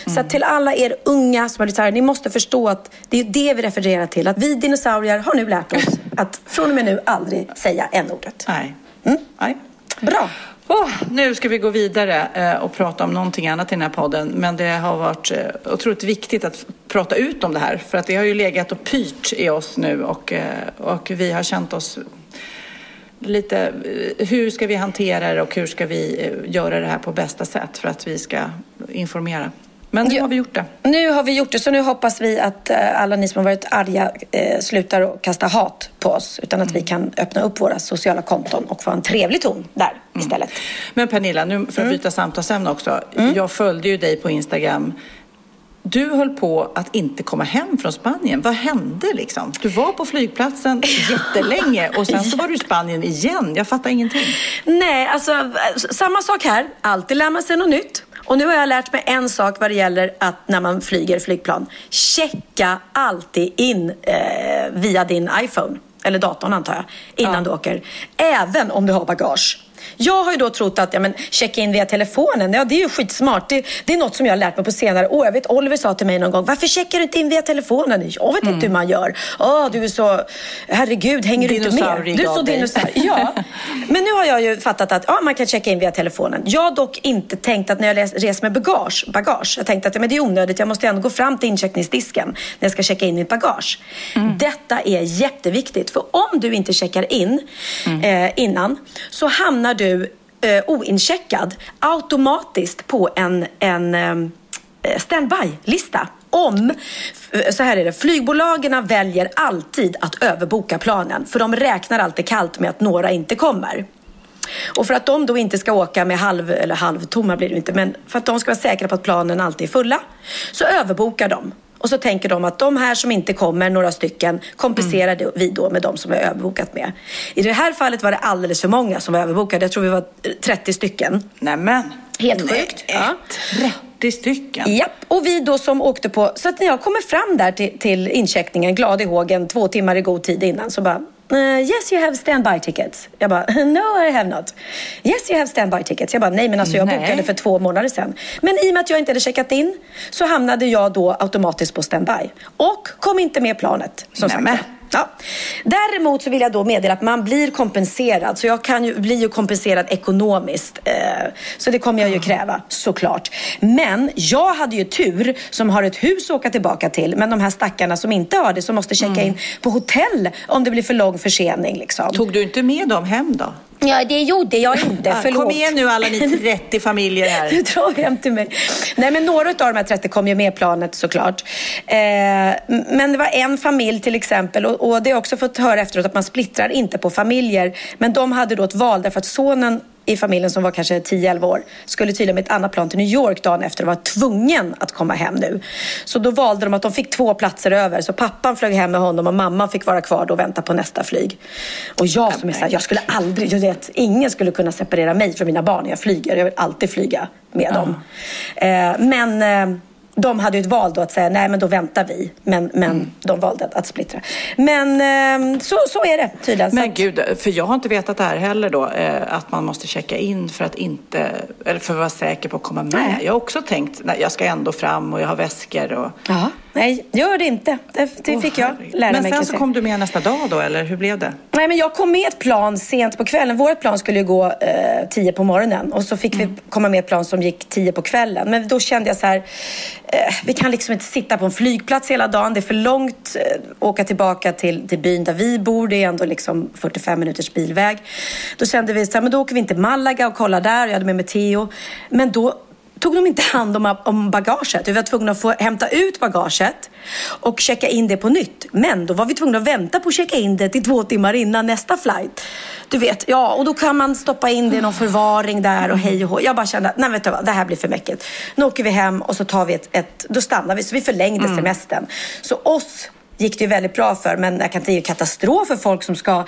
Mm. Så till alla er unga som har blivit här, ni måste förstå att det är det vi refererar till. Att vi dinosaurier har nu lärt oss att från och med nu aldrig säga n-ordet. Nej. Mm? Nej. Bra. Oh, nu ska vi gå vidare eh, och prata om någonting annat i den här podden. Men det har varit eh, otroligt viktigt att prata ut om det här. För att det har ju legat och pyrt i oss nu och, eh, och vi har känt oss lite, hur ska vi hantera det och hur ska vi göra det här på bästa sätt för att vi ska informera. Men nu ja, har vi gjort det. Nu har vi gjort det, så nu hoppas vi att eh, alla ni som har varit arga eh, slutar att kasta hat på oss. Utan att mm. vi kan öppna upp våra sociala konton och få en trevlig ton där mm. istället. Men Pernilla, nu för att mm. byta mm. samtalsämne också. Mm. Jag följde ju dig på Instagram. Du höll på att inte komma hem från Spanien. Vad hände liksom? Du var på flygplatsen jättelänge och sen så var du i Spanien igen. Jag fattar ingenting. Nej, alltså samma sak här. Alltid lär man sig något nytt. Och nu har jag lärt mig en sak vad det gäller att när man flyger flygplan. Checka alltid in eh, via din iPhone, eller datorn antar jag, innan ja. du åker. Även om du har bagage. Jag har ju då trott att ja, men, checka in via telefonen, ja det är ju skitsmart. Det, det är något som jag har lärt mig på senare år. Jag vet Oliver sa till mig någon gång, varför checkar du inte in via telefonen? Jag vet mm. inte hur man gör. Åh, du är så, herregud, hänger du inte med? Du är så dinosaurie. Ja. Men nu har jag ju fattat att ja, man kan checka in via telefonen. Jag har dock inte tänkt att när jag reser med bagage, bagage jag tänkte att ja, men det är onödigt, jag måste ändå gå fram till incheckningsdisken när jag ska checka in mitt bagage. Mm. Detta är jätteviktigt, för om du inte checkar in mm. eh, innan så hamnar du eh, oincheckad automatiskt på en, en eh, standby-lista. Om, så här är det, flygbolagen väljer alltid att överboka planen för de räknar alltid kallt med att några inte kommer. Och för att de då inte ska åka med halv, eller halvtomma blir det inte, men för att de ska vara säkra på att planen alltid är fulla så överbokar de. Och så tänker de att de här som inte kommer, några stycken, kompenserar mm. vi då med de som är överbokat med. I det här fallet var det alldeles för många som var överbokade. Jag tror vi var 30 stycken. Nämen! Helt sjukt. Ja. 30 stycken? Japp, och vi då som åkte på... Så att när jag kommer fram där till, till incheckningen, glad i hågen, två timmar i god tid innan, så bara Uh, yes you have standby tickets. Jag bara, no I have not. Yes you have standby tickets. Jag bara, nej men alltså jag nej. bokade för två månader sedan. Men i och med att jag inte hade checkat in så hamnade jag då automatiskt på standby. Och kom inte med planet. Som nej, sagt. Ja. Däremot så vill jag då meddela att man blir kompenserad. Så jag kan ju, blir ju kompenserad ekonomiskt. Eh, så det kommer jag ju kräva såklart. Men jag hade ju tur som har ett hus att åka tillbaka till. Men de här stackarna som inte har det som måste checka mm. in på hotell om det blir för lång försening. Liksom. Tog du inte med dem hem då? Ja, det gjorde jag inte. Förlåt. Kom igen nu alla ni 30 familjer här. Du drar hem till mig. Nej, men några av de här 30 kom ju med planet såklart. Eh, men det var en familj till exempel och, och det har jag också fått höra efteråt att man splittrar inte på familjer. Men de hade då ett val därför att sonen i familjen som var kanske 10-11 år skulle tydligen med ett annat plan till New York dagen efter och var tvungen att komma hem nu. Så då valde de att de fick två platser över. Så pappan flög hem med honom och mamman fick vara kvar då och vänta på nästa flyg. Och jag som är så här, jag skulle aldrig, jag vet, ingen skulle kunna separera mig från mina barn när jag flyger. Jag vill alltid flyga med dem. Eh, men eh, de hade ju ett val då att säga nej men då väntar vi. Men, men mm. de valde att, att splittra. Men eh, så, så är det tydligen. Men gud, för jag har inte vetat det här heller då. Eh, att man måste checka in för att inte, eller för att vara säker på att komma med. Nej. Jag har också tänkt, nej, jag ska ändå fram och jag har väskor och... Ja. Nej, gör det inte. Det, det fick jag lära mig. Men sen så kom du med nästa dag då, eller hur blev det? Nej, men jag kom med ett plan sent på kvällen. Vårt plan skulle ju gå eh, tio på morgonen och så fick mm. vi komma med ett plan som gick tio på kvällen. Men då kände jag så här, eh, vi kan liksom inte sitta på en flygplats hela dagen. Det är för långt eh, åka tillbaka till, till byn där vi bor. Det är ändå liksom 45 minuters bilväg. Då kände vi så här, men då åker vi inte till Malaga och kollar där. Jag hade med mig Theo. Men då tog de inte hand om, om bagaget. Vi var tvungna att få hämta ut bagaget och checka in det på nytt. Men då var vi tvungna att vänta på att checka in det till två timmar innan nästa flight. Du vet, ja, och då kan man stoppa in det i någon förvaring där och hej och hå. Jag bara kände att nej, vet du vad, det här blir för mycket. Nu åker vi hem och så tar vi ett, ett då stannar vi. Så vi förlängde mm. semestern. Så oss gick det ju väldigt bra för. Men det kan bli katastrof för folk som ska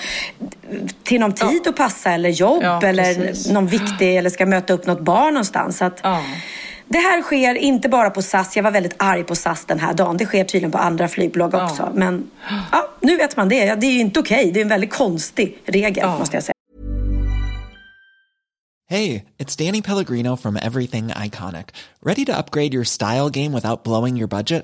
till någon tid ja. att passa eller jobb ja, eller någon viktig eller ska möta upp något barn någonstans. Så att, ja. Det här sker inte bara på SAS. Jag var väldigt arg på SAS den här dagen. Det sker tydligen på andra flygbolag också. Men ja, nu vet man det. Det är ju inte okej. Okay. Det är en väldigt konstig regel måste jag säga. Hej, det är Danny Pellegrino från Everything Iconic. Ready to upgrade your style game without blowing your budget?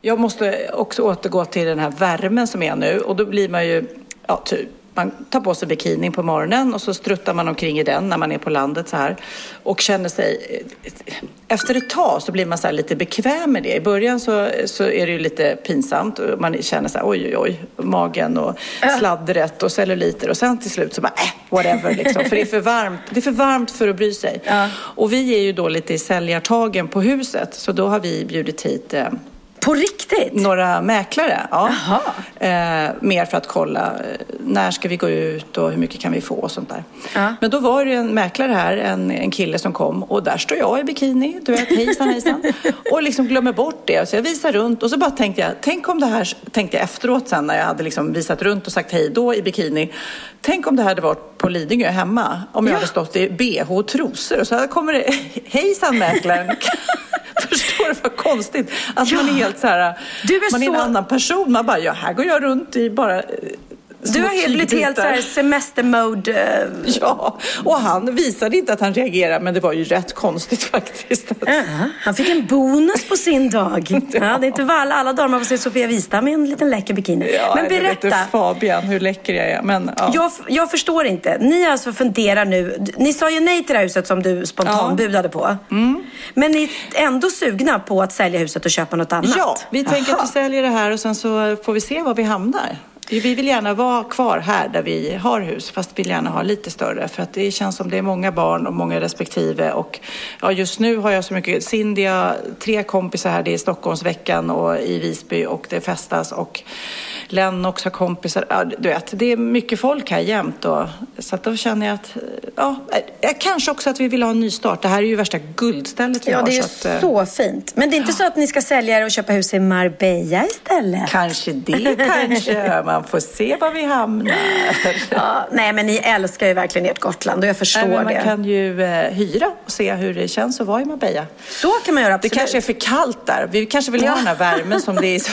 Jag måste också återgå till den här värmen som är nu och då blir man ju, ja typ, man tar på sig bikinin på morgonen och så struttar man omkring i den när man är på landet så här och känner sig... Efter ett tag så blir man så lite bekväm med det. I början så, så är det ju lite pinsamt och man känner så här oj, oj, oj, magen och sladdret och celluliter och sen till slut så bara äh, whatever liksom. För det är för varmt, det är för varmt för att bry sig. Ja. Och vi är ju då lite i säljartagen på huset så då har vi bjudit hit eh, på riktigt? Några mäklare, ja. Eh, mer för att kolla eh, när ska vi gå ut och hur mycket kan vi få och sånt där. Ja. Men då var det en mäklare här, en, en kille som kom och där står jag i bikini, du vet, hejsan hejsan. och liksom glömmer bort det. Så jag visar runt och så bara tänkte jag, tänk om det här, tänkte jag efteråt sen när jag hade liksom visat runt och sagt hej då i bikini. Tänk om det hade varit på Lidingö hemma, om jag ja. hade stått i bh och trosor och så här kommer det, hejsan mäklaren. Förstår du vad konstigt? Att ja. man är helt så här, du är man så... är en annan person. Man bara, ja här går jag runt i bara eh, Du har helt blivit helt så semestermode. eh, Ja, och han visade inte att han reagerade, men det var ju rätt konstigt faktiskt. Ja, han fick en bonus på sin dag. Ja, det är inte alla, alla dagar man får se Sofia Wistam i en liten läcker bikini. Ja, Men jag vet berätta. inte, Fabian, hur läcker jag är. Men, ja. Jag, jag förstår inte. Ni alltså funderar nu. Ni sa ju nej till det här huset som du spontanbudade på. Mm. Men ni är ändå sugna på att sälja huset och köpa något annat? Ja, vi tänker att Jaha. vi säljer det här och sen så får vi se var vi hamnar. Vi vill gärna vara kvar här där vi har hus, fast vill gärna ha lite större. För att det känns som det är många barn och många respektive. Och ja, just nu har jag så mycket. Cindy har tre kompisar här. Det är Stockholmsveckan och i Visby och det festas. Och Len också har kompisar. Ja, du vet, det är mycket folk här jämt. Och, så att då känner jag att, ja, eh, kanske också att vi vill ha en ny start. Det här är ju värsta guldstället vi Ja, har. det är så, att, eh, så fint. Men det är inte så att ni ska sälja er och köpa hus i Marbella istället? Kanske det, kanske. Man får se var vi hamnar. Ja, nej, men ni älskar ju verkligen ert Gotland och jag förstår Nej, men man det. kan ju eh, hyra och se hur det känns att vara i Marbella. Så kan man göra, Det absolut. kanske är för kallt där. Vi kanske vill ha Ja. den här värmen som det är i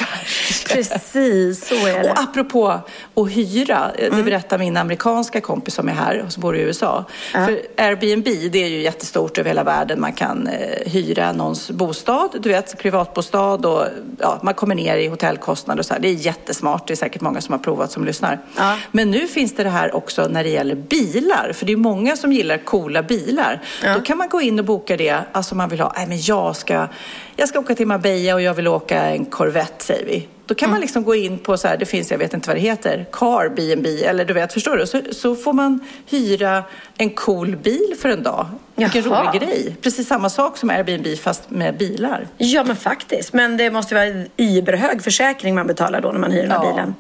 Sverige. Precis, så är det. Och apropå att hyra, det berättar min amerikanska kompis som är här och som bor i USA. För Airbnb, det är ju jättestort över hela världen. Man kan eh, hyra någons bostad, du vet, privatbostad och ja, man kommer ner i hotellkostnader och så här. Det är jättesmart, det är säkert många som har provat som lyssnar. Ja. Men nu finns det det här också när det gäller bilar, för det är många som gillar coola bilar. Då kan man gå in och boka det, alltså man vill ha, nej men jag ska, jag ska åka till Marbella och jag vill åka en Corvette säger vi. Då kan man liksom gå in på så här, det finns, jag vet inte vad det heter, Car B&B eller du vet, förstår du? Så, så får man hyra en cool bil för en dag. Vilken Jaha. rolig grej. Precis samma sak som Airbnb fast med bilar. Ja, men faktiskt. Men det måste vara en überhög försäkring man betalar då när man hyr den här Ja. bilen.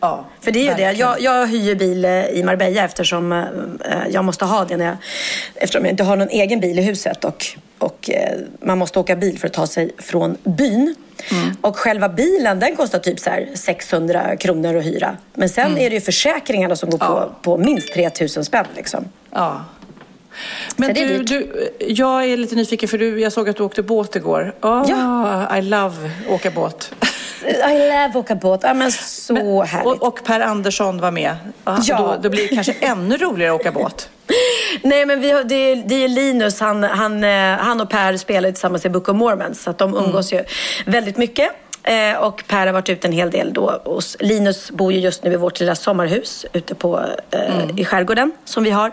Ja, För det är ju det. verkligen. Jag, jag hyr bil eh, i Marbella eftersom eh, jag måste ha det när jag, eftersom jag inte har någon egen bil i huset och, och eh, man måste åka bil för att ta sig från byn. Mm. Och själva bilen den kostar typ så här 600 kronor att hyra. Men sen är det ju försäkringarna som går på, Mm. Ja. på minst 3000 spänn liksom. Ja. Men du, du, jag är lite nyfiken för du, jag såg att du åkte båt igår. Oh, Ja. I love åka båt. I love åka båt. Ja, men så härligt. Och, och Per Andersson var med. Ja. Ja. Då, då blir det kanske ännu roligare att åka båt. Nej, men vi har, det, är, det är Linus. Han, han, eh, han och Per spelar tillsammans i Book of Mormons. Så att de umgås ju väldigt mycket. Eh, och Per har varit ute en hel del då. hos- Linus bor ju just nu i vårt lilla sommarhus ute på, eh, i skärgården som vi har.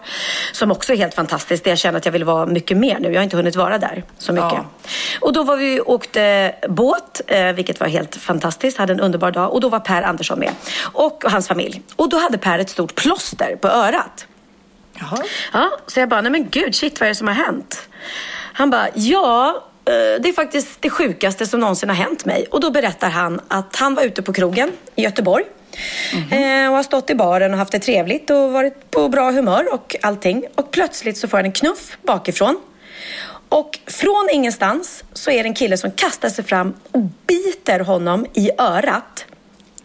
Som också är helt fantastiskt. Det jag känner att jag vill vara mycket mer nu. Jag har inte hunnit vara där så mycket. Ja. Och då var vi åkte båt, eh, vilket var helt fantastiskt. Hade en underbar dag. Och då var Per Andersson med. Och hans familj. Och då hade Per ett stort plåster på örat. Jaha. Ja, så jag bara, nej men gud, shit vad är det som har hänt? Han bara, ja, det är faktiskt det sjukaste som någonsin har hänt mig. Och då berättar han att han var ute på krogen i Göteborg. eh, och har stått i baren och haft det trevligt och varit på bra humör och allting. Och plötsligt så får han en knuff bakifrån. Och från ingenstans så är det en kille som kastar sig fram och biter honom i örat.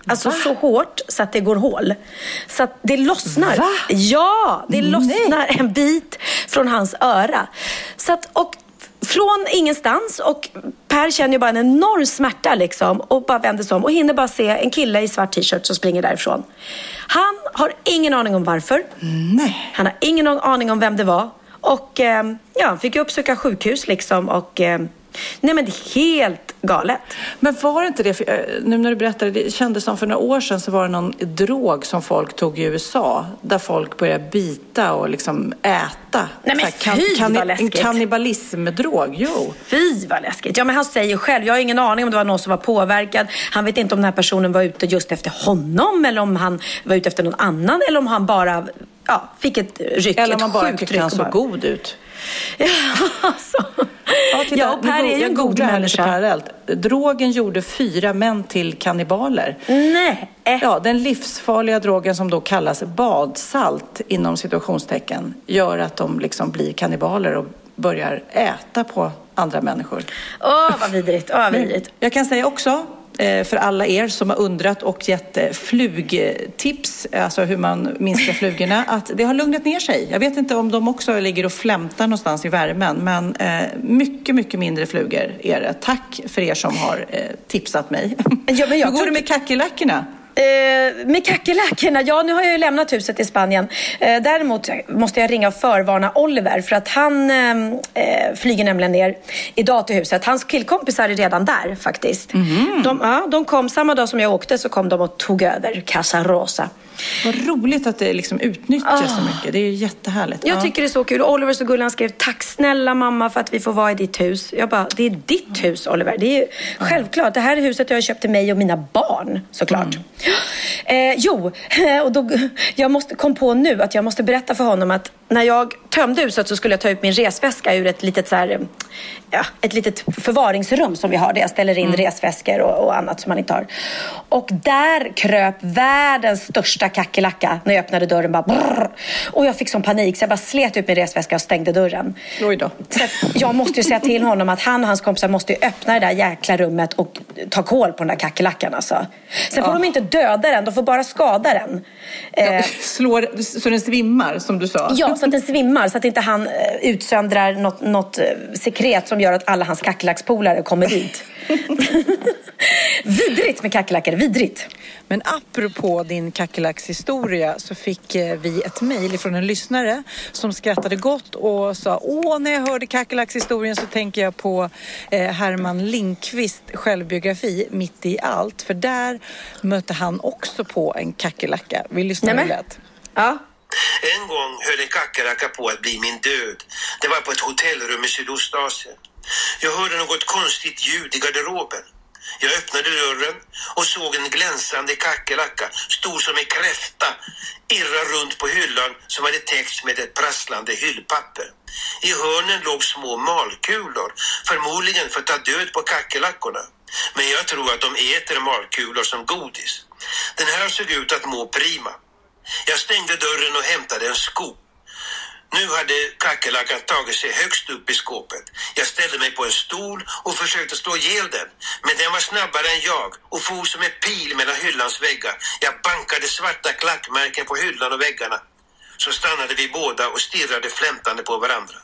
Alltså så hårt så att det går hål. Så att det lossnar. Va? Ja, det lossnar en bit från hans öra. Så att, och från ingenstans och Per känner ju bara en enorm smärta liksom och bara vänder sig om och hinner bara se en kille i svart t-shirt som springer därifrån. Han har ingen aning om varför. Nej. Han har ingen aning om vem det var. Och eh, ja, han fick ju uppsöka sjukhus liksom och eh, nej men det är helt galet. Men var det inte det, för, eh, nu när du berättade, det kändes som för några år sedan så var det någon drog som folk tog i USA där folk började bita och liksom äta. Nej, men här, fy, vad En läskigt. kannibalismdrog, jo. Fy vad läskigt. Ja men han säger själv, jag har ingen aning om det var någon som var påverkad. Han vet inte om den här personen var ute just efter honom eller om han var ute efter någon annan eller om han bara ja, fick ett ryck, Eller om man bara tyckte han såg god ut. Ja, alltså. Ja, titta, ja och Per är ju en god människa. parallellt. Drogen gjorde fyra män till kannibaler. Nej. Ja, den livsfarliga drogen som då kallas badsalt inom situationstecken gör att de liksom blir kannibaler och börjar äta på andra människor. Åh vad vidrigt, åh vad vidrigt. Jag kan säga också för alla er som har undrat och gett eh, flugtips, alltså hur man minskar flugorna, att det har lugnat ner sig. Jag vet inte om de också ligger och flämtar någonstans i värmen, men eh, mycket, mycket mindre flugor är det. Tack för er som har eh, tipsat mig. Ja, men jag Hur går det med kackerlackorna? Eh, med kackerlackorna, ja nu har jag ju lämnat huset i Spanien. Eh, däremot måste jag ringa och förvarna Oliver för att han eh, eh flyger nämligen ner idag till huset. Hans killkompisar är redan där faktiskt. Mm. De, ja, de kom samma dag som jag åkte så kom de och tog över Casa Rosa. Vad roligt att det liksom utnyttjas oh. så ah. mycket. Det är jättehärligt. Jag ja. tycker det är så kul. Oliver så gullig, han skrev tack snälla mamma för att vi får vara i ditt hus. Jag bara, det är ditt hus Oliver. Det är ju mm. självklart. Det här är huset jag har köpt till mig och mina barn såklart. Mm. Eh, jo, och då, jag måste, kom på nu att jag måste berätta för honom att när jag tömde huset så skulle jag ta ut min resväska ur ett litet, så här, ja, ett litet förvaringsrum som vi har där jag ställer in mm. resväskor och, och, annat som man inte har. Och där kröp världens största kackerlacka när jag öppnade dörren. Bara brrr, och jag fick sån panik så jag bara slet ut min resväska och stängde dörren. Oj då. Så jag måste ju säga till honom att han och hans kompisar måste öppna det där jäkla rummet och ta koll på den där kackerlackan. Alltså. Sen får ja. de inte döda den, de får bara skada den. Ja, eh, slår, så den svimmar som du sa? Ja, så att den svimmar. Så att inte han eh, utsöndrar något, något eh, sekret som gör att alla hans kackerlackspolare kommer dit. vidrigt med kackerlackor, vidrigt. Men apropå din kackerlackshistoria så fick vi ett mejl från en lyssnare som skrattade gott och sa Åh, när jag hörde kackerlackshistorien så tänker jag på Herman Linkvist självbiografi Mitt i allt. För där mötte han också på en kackerlacka. Vi lyssnar hur det. Ja. En gång höll en kackerlacka på att bli min död. Det var på ett hotellrum i Sydostasien. Jag hörde något konstigt ljud i garderoben. Jag öppnade dörren och såg en glänsande kackerlacka, stor som en kräfta, irra runt på hyllan som hade täckts med ett prasslande hyllpapper. I hörnen låg små malkulor, förmodligen för att ta död på kackerlackorna. Men jag tror att de äter malkulor som godis. Den här såg ut att må prima. Jag stängde dörren och hämtade en sko. Nu hade kackerlackan tagit sig högst upp i skåpet. Jag ställde mig på en stol och försökte slå ihjäl den. Men den var snabbare än jag och for som en pil mellan hyllans väggar. Jag bankade svarta klackmärken på hyllan och väggarna. Så stannade vi båda och stirrade flämtande på varandra.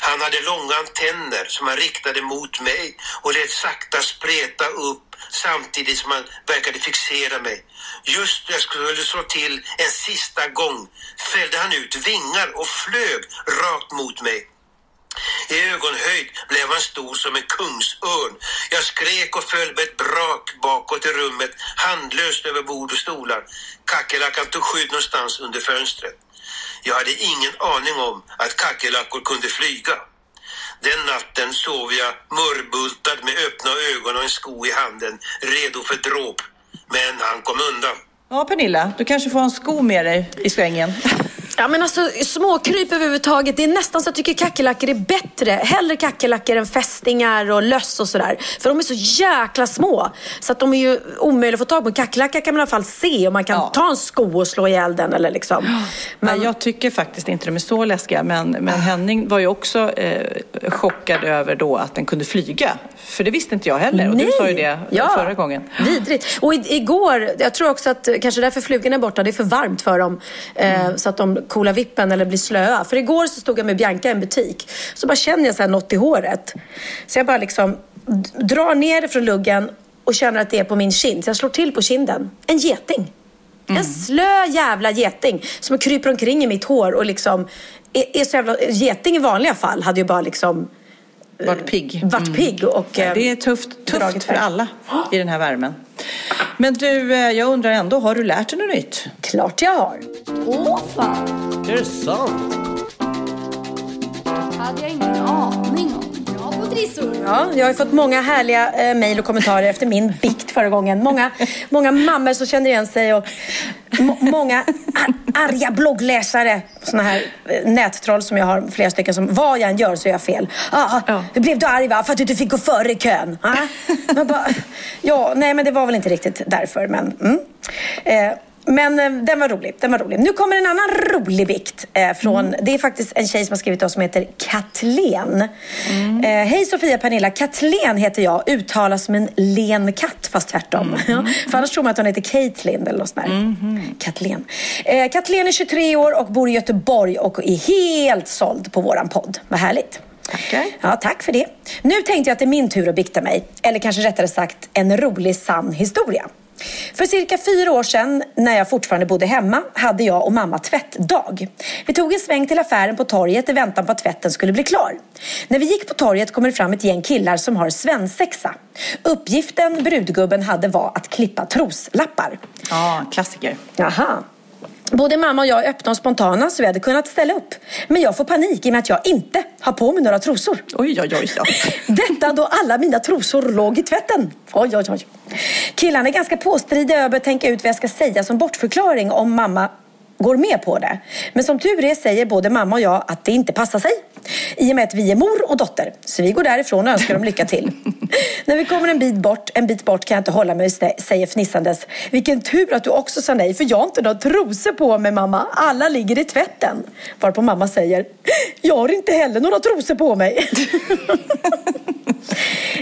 Han hade långa antenner som han riktade mot mig och lät sakta spreta upp samtidigt som han verkade fixera mig. Just när jag skulle slå till en sista gång fällde han ut vingar och flög rakt mot mig. I ögonhöjd blev han stor som en kungsörn. Jag skrek och föll med ett brak bakåt i rummet, handlöst över bord och stolar. Kackerlackan tog skydd någonstans under fönstret. Jag hade ingen aning om att kackerlackor kunde flyga. Den natten sov jag mörbultad med öppna ögon och en sko i handen, redo för dråp. Men han kom undan. Ja, Pernilla, du kanske får en sko med dig i svängen. Ja men alltså småkryp överhuvudtaget. Det är nästan så jag tycker kackerlackor är bättre. Hellre kackerlackor än fästingar och löss och sådär. För de är så jäkla små. Så att de är ju omöjliga att få tag på. Kackerlackor kan man i alla fall se och man kan ja. ta en sko och slå ihjäl den eller liksom. Men... Nej, jag tycker faktiskt inte de är så läskiga. Men, men Henning var ju också eh, chockad över då att den kunde flyga. För det visste inte jag heller. Och Nej. du sa ju det ja. förra gången. Vidrigt. Och igår, jag tror också att kanske därför flugorna är borta. Det är för varmt för dem. Eh. Så att de coola vippen eller bli slöa. För igår så stod jag med Bianca i en butik. Så bara känner jag så här något i håret. Så jag bara liksom drar ner det från luggen och känner att det är på min kind. Så jag slår till på kinden. En geting. Mm. En slö jävla geting som kryper omkring i mitt hår och liksom är, är så jävla... Geting i vanliga fall hade ju bara liksom varit pigg. Varit mm. pigg och ja, Det är tufft, tufft för alla i den här värmen. Men du, eh, jag undrar ändå, har du lärt dig något nytt? Klart jag har. Åh fan! Är det sant? hade jag ingen aning om. Trissor. Ja, jag har fått många härliga eh, mejl och kommentarer efter min bikt förra gången. Många, många mammor som känner igen sig och många arga bloggläsare. Såna här eh, nättroll som jag har flera stycken som vad jag än gör så gör jag fel. Ah, ja. Du blev du arg va? För att du inte fick gå före i kön? Ah? bara, ja, nej men det var väl inte riktigt därför. Men, mm. eh, men eh, den var rolig. Den var rolig. Nu kommer en annan rolig vikt. Eh, från, mm. Det är faktiskt en tjej som har skrivit oss som heter Kathleen. Mm. Eh, Hej Sofia Pernilla. Kathleen heter jag. Uttalas som en len katt fast tvärtom. Mm. För annars tror man att hon heter Caitlyn eller något sånt där. Mm. Kathleen. Eh, Kathleen är 23 år och bor i Göteborg och är helt såld på våran podd. Vad härligt. Tackar. Ja, tack för det. Nu tänkte jag att det är min tur att bikta mig. Eller kanske rättare sagt en rolig sann historia. För cirka fyra år sedan, när jag fortfarande bodde hemma, hade jag och mamma tvättdag. Vi tog en sväng till affären på torget i väntan på att tvätten skulle bli klar. När vi gick på torget kom det fram ett gäng killar som har svensexa. Uppgiften brudgubben hade var att klippa troslappar. Ja, klassiker. Jaha. Både mamma och jag är öppna och spontana så vi hade kunnat ställa upp. Men jag får panik i och med att jag inte har på mig några trosor. Oj, oj, oj. Ja. Detta då alla mina trosor låg i tvätten. Oj, oj, oj. Killarna är ganska påstridiga jag börjar tänka ut vad jag ska säga som bortförklaring om mamma går med på det. Men som tur är säger både mamma och jag att det inte passar sig. I och med att vi är mor och dotter. Så vi går därifrån och önskar dem lycka till. När vi kommer en bit bort, en bit bort kan jag inte hålla mig säger fnissandes. Vilken tur att du också sa nej för jag har inte några trosor på mig mamma. Alla ligger i tvätten. Varpå mamma säger, jag har inte heller några trosor på mig.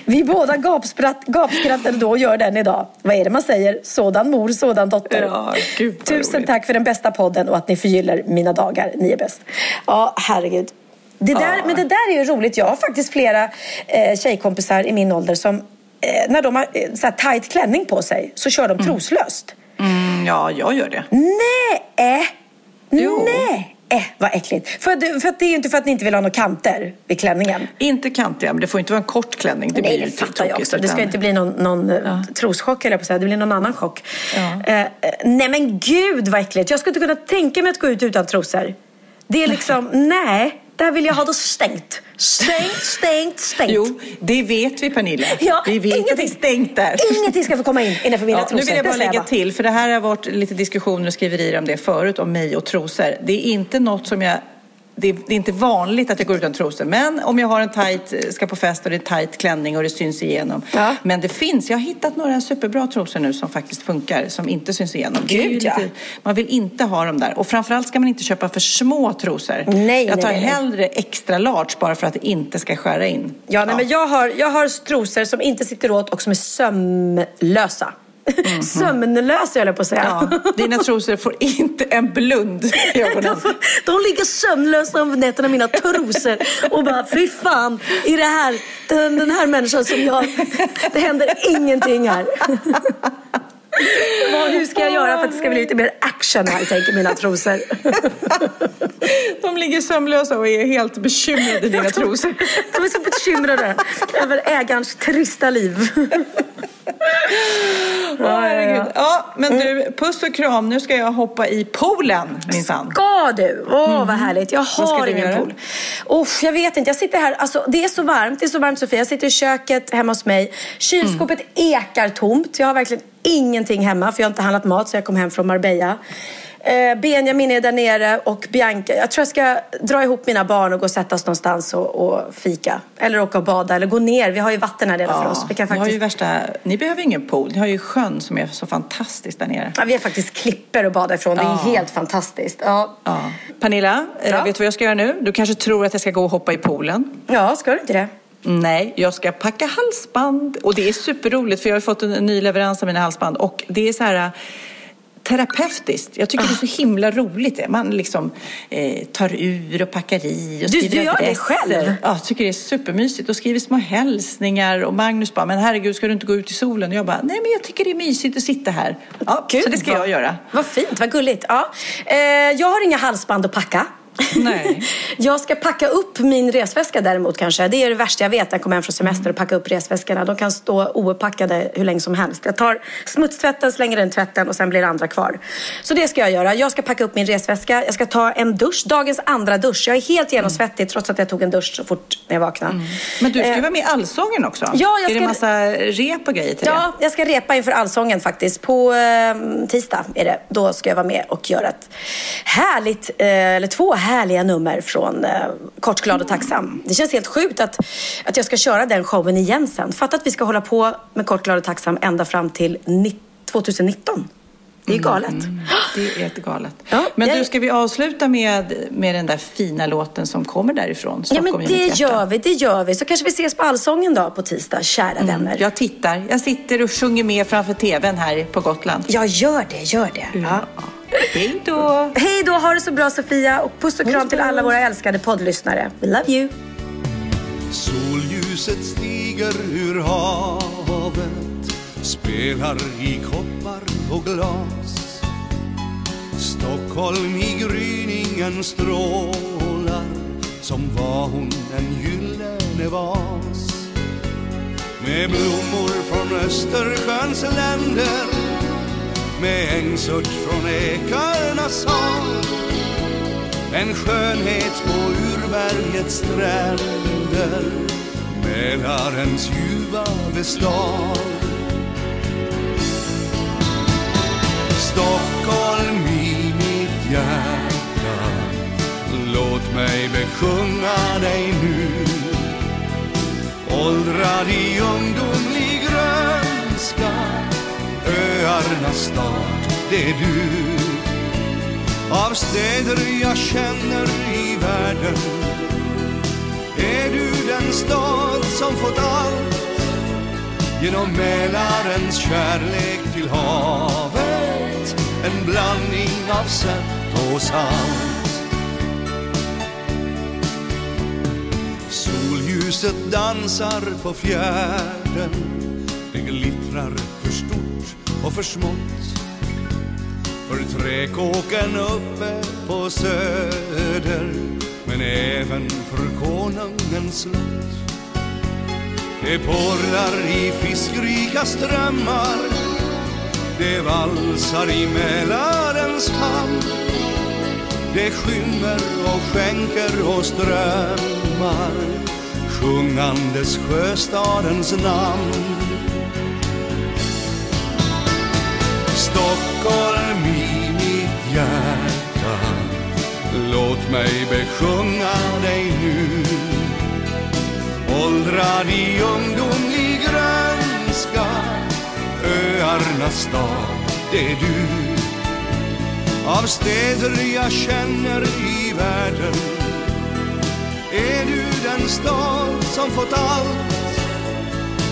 Vi båda gapskratt, gapskrattade då och gör den idag. Vad är det man säger? Sådan mor, sådan dotter. Ja, Tusen roligt. tack för den bästa podden och att ni förgyller mina dagar. Ni är bäst. Ja, herregud. Det där, Ja. Men det där är ju roligt. Jag har faktiskt flera eh, tjejkompisar i min ålder som eh, när de har eh, så här tight klänning på sig så kör de troslöst. Mm, ja, jag gör det. Nej! Jo. Nej! Eh, vad äckligt. För, att- för att det är ju inte för att ni inte vill ha några kanter vid klänningen. Inte kantiga, men det får inte vara en kort klänning. Det blir Nej, ju det fattar jag också. Det ska utan- inte bli någon, någon ja. troschock eller på säga. Det blir någon annan chock. Ja. Eh, eh, nej men gud vad äckligt. Jag skulle inte kunna tänka mig att gå ut utan trosor. Det är liksom, nej. Där vill jag ha det stängt. Stängt, stängt, stängt. Jo, det vet vi Pernilla. Ja, vi vet att det är ingenting- stängt där. Ingenting ska få komma in innanför mina Ja, trosor. nu vill jag bara lägga till, för det här har varit lite diskussioner och skriverier om det förut, om mig och trosor. Det är inte något som jag det är, det är inte vanligt att jag går utan trosor. Men om jag har en tight, ska på fest och det är tight klänning och det syns igenom. Ja. Men det finns, jag har hittat några superbra trosor nu som faktiskt funkar, som inte syns igenom. Gud, ja. man vill inte ha dem där. Och framförallt ska man inte köpa för små trosor. Nej, jag tar nej, nej, hellre extra large bara för att det inte ska skära in. Ja, nej, men jag har, jag har trosor som inte sitter åt och som är sömlösa. Sömnlösa höll jag på att säga. Ja, dina trosor får inte en blund i ögonen. De, de ligger sömnlösa om nätterna, mina trosor. Och bara, fy fan, i det här, den, den här människan som jag... Det händer ingenting här. Vad, hur ska jag göra för att det ska bli lite mer action här, tänker mina trosor. De ligger sömnlösa och är helt bekymrade dina trosor. De är så bekymrade över ägarens trista liv. Åh, herregud. Ja, men du, puss och kram. Nu ska jag hoppa i poolen minsann. Ska du? Åh, vad härligt. Jag har ingen göra? pool. Uff, jag vet inte. Jag sitter här. Alltså, det är så varmt. Det är så varmt, Sofia. Jag sitter i köket hemma hos mig. Kylskåpet ekar tomt. Jag har verkligen ingenting hemma för jag har inte handlat mat så jag kom hem från Marbella. Eh, Benjamin är där nere och Bianca. Jag tror jag ska dra ihop mina barn och gå och sätta oss någonstans och, och fika. Eller åka och bada eller gå ner. Vi har ju vatten här redan för oss. Vi kan ni, har ju faktiskt... värsta, ni behöver ingen pool. Ni har ju sjön som är så fantastisk där nere. Ja, vi har faktiskt klipper att bada ifrån. Det är Ja. helt fantastiskt. Ja. Ja. Pernilla, eh, Ja. vet du vad jag ska göra nu? Du kanske tror att jag ska gå och hoppa i poolen. ja, ska du inte det? Nej, jag ska packa halsband. Och det är superroligt för jag har fått en ny leverans av mina halsband. Och det är så här äh, terapeutiskt. Jag tycker det är så himla roligt. det. Man liksom eh, tar ur och packar i och Du- skriver du gör det själv? Ja, jag tycker det är supermysigt. Och skriver små hälsningar. Och Magnus bara, men herregud ska du inte gå ut i solen? Och jag bara, nej men jag tycker det är mysigt att sitta här. Ja, Gud, så det ska jag göra. Vad fint, vad gulligt. Ja. Eh, jag har inga halsband att packa. Nej. Jag ska packa upp min resväska däremot kanske. Det är det värsta jag vet när jag kommer hem från semester och packa upp resväskorna. De kan stå ouppackade hur länge som helst. Jag tar smutstvätten, slänger den i tvätten och sen blir det andra kvar. Så det ska jag göra. Jag ska packa upp min resväska. Jag ska ta en dusch. Dagens andra dusch. Jag är helt genomsvettig trots att jag tog en dusch så fort när jag vaknade. Men du ska ju Eh, vara med i Allsången också. Ja, jag Är det ska- massa rep och grejer till det? Ja, jag ska repa inför Allsången faktiskt. På eh, tisdag är det. Då ska jag vara med och göra ett härligt, eh, eller två härliga nummer från eh, Kort, glad och tacksam. Det känns helt sjukt att, att jag ska köra den showen igen sen. Fatta att vi ska hålla på med Kort, glad och tacksam ända fram till 2019. Det är ju galet. Det är jättegalet. Ja, men jag- du, ska vi avsluta med, med den där fina låten som kommer därifrån? Ja, Stockholm men i det gör vi, det gör vi. Så kanske vi ses på Allsången då på tisdag, kära vänner. Jag tittar. Jag sitter och sjunger med framför tvn här på Gotland. Ja, gör det, gör det. Ja. Hej då! Hej då, ha det så bra Sofia och puss och kram till alla våra älskade poddlyssnare. We love you. Solljuset stiger ur havet spelar i koppar och glas. Stockholm i gryningen strålar som var hon en gyllene vas. Med blommor från Östersjöns länder med ängsört från ekarnas hav en skönhet på urbergets stränder Mälarens ljuva bestånd. Stockholm i mitt hjärta. Låt mig besjunga dig nu. Åldrad i ungdomlig grönska. Öarnas stad, det är du. Av städer jag känner i världen. Är du den stad som fått allt? Genom Mälarens kärlek till havet. En blandning av sött och salt. Solljuset dansar på fjärden. Det glittrar för stort och för smått. För träkåken uppe på söder. Men även för konungens slott. Det porlar i fiskrika strömmar. Det valsar i Mälarens famn. Det skymmer och skänker och strömmar. Sjungandes sjöstadens namn. Stockholm i mitt hjärta. Låt mig besjunga dig nu. Åldrad i ungdomlig grön Öarnas stad, det är du. Av städer jag känner i världen Är du den stad som fått allt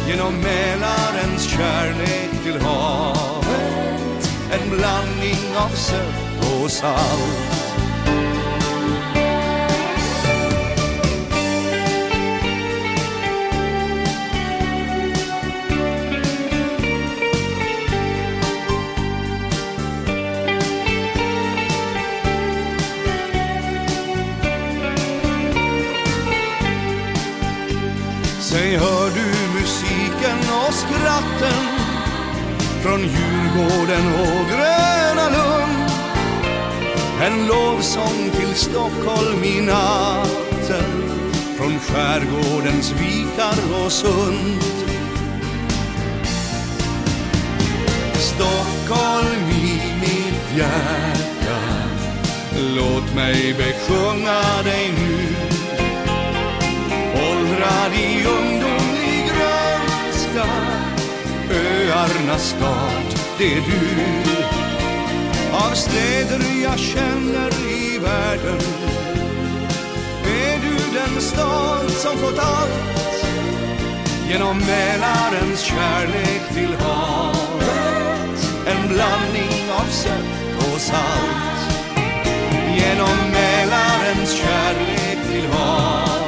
Genom Mälarens kärlek till havet. En blandning av sött och salt. Säg hör du musiken och skratten Från Djurgården och Gröna Lund. En lovsång till Stockholm i natten Från skärgårdens vikar och sund Stockholm i mitt hjärta Låt mig besjunga dig nu. Åldrad i ungdomlig grönska. Öarnas stad, det är du. Av städer jag känner i världen. Är du den stad som fått allt? Genom Mälarens kärlek till havet. En blandning av sött och salt. Genom Mälarens kärlek till havet.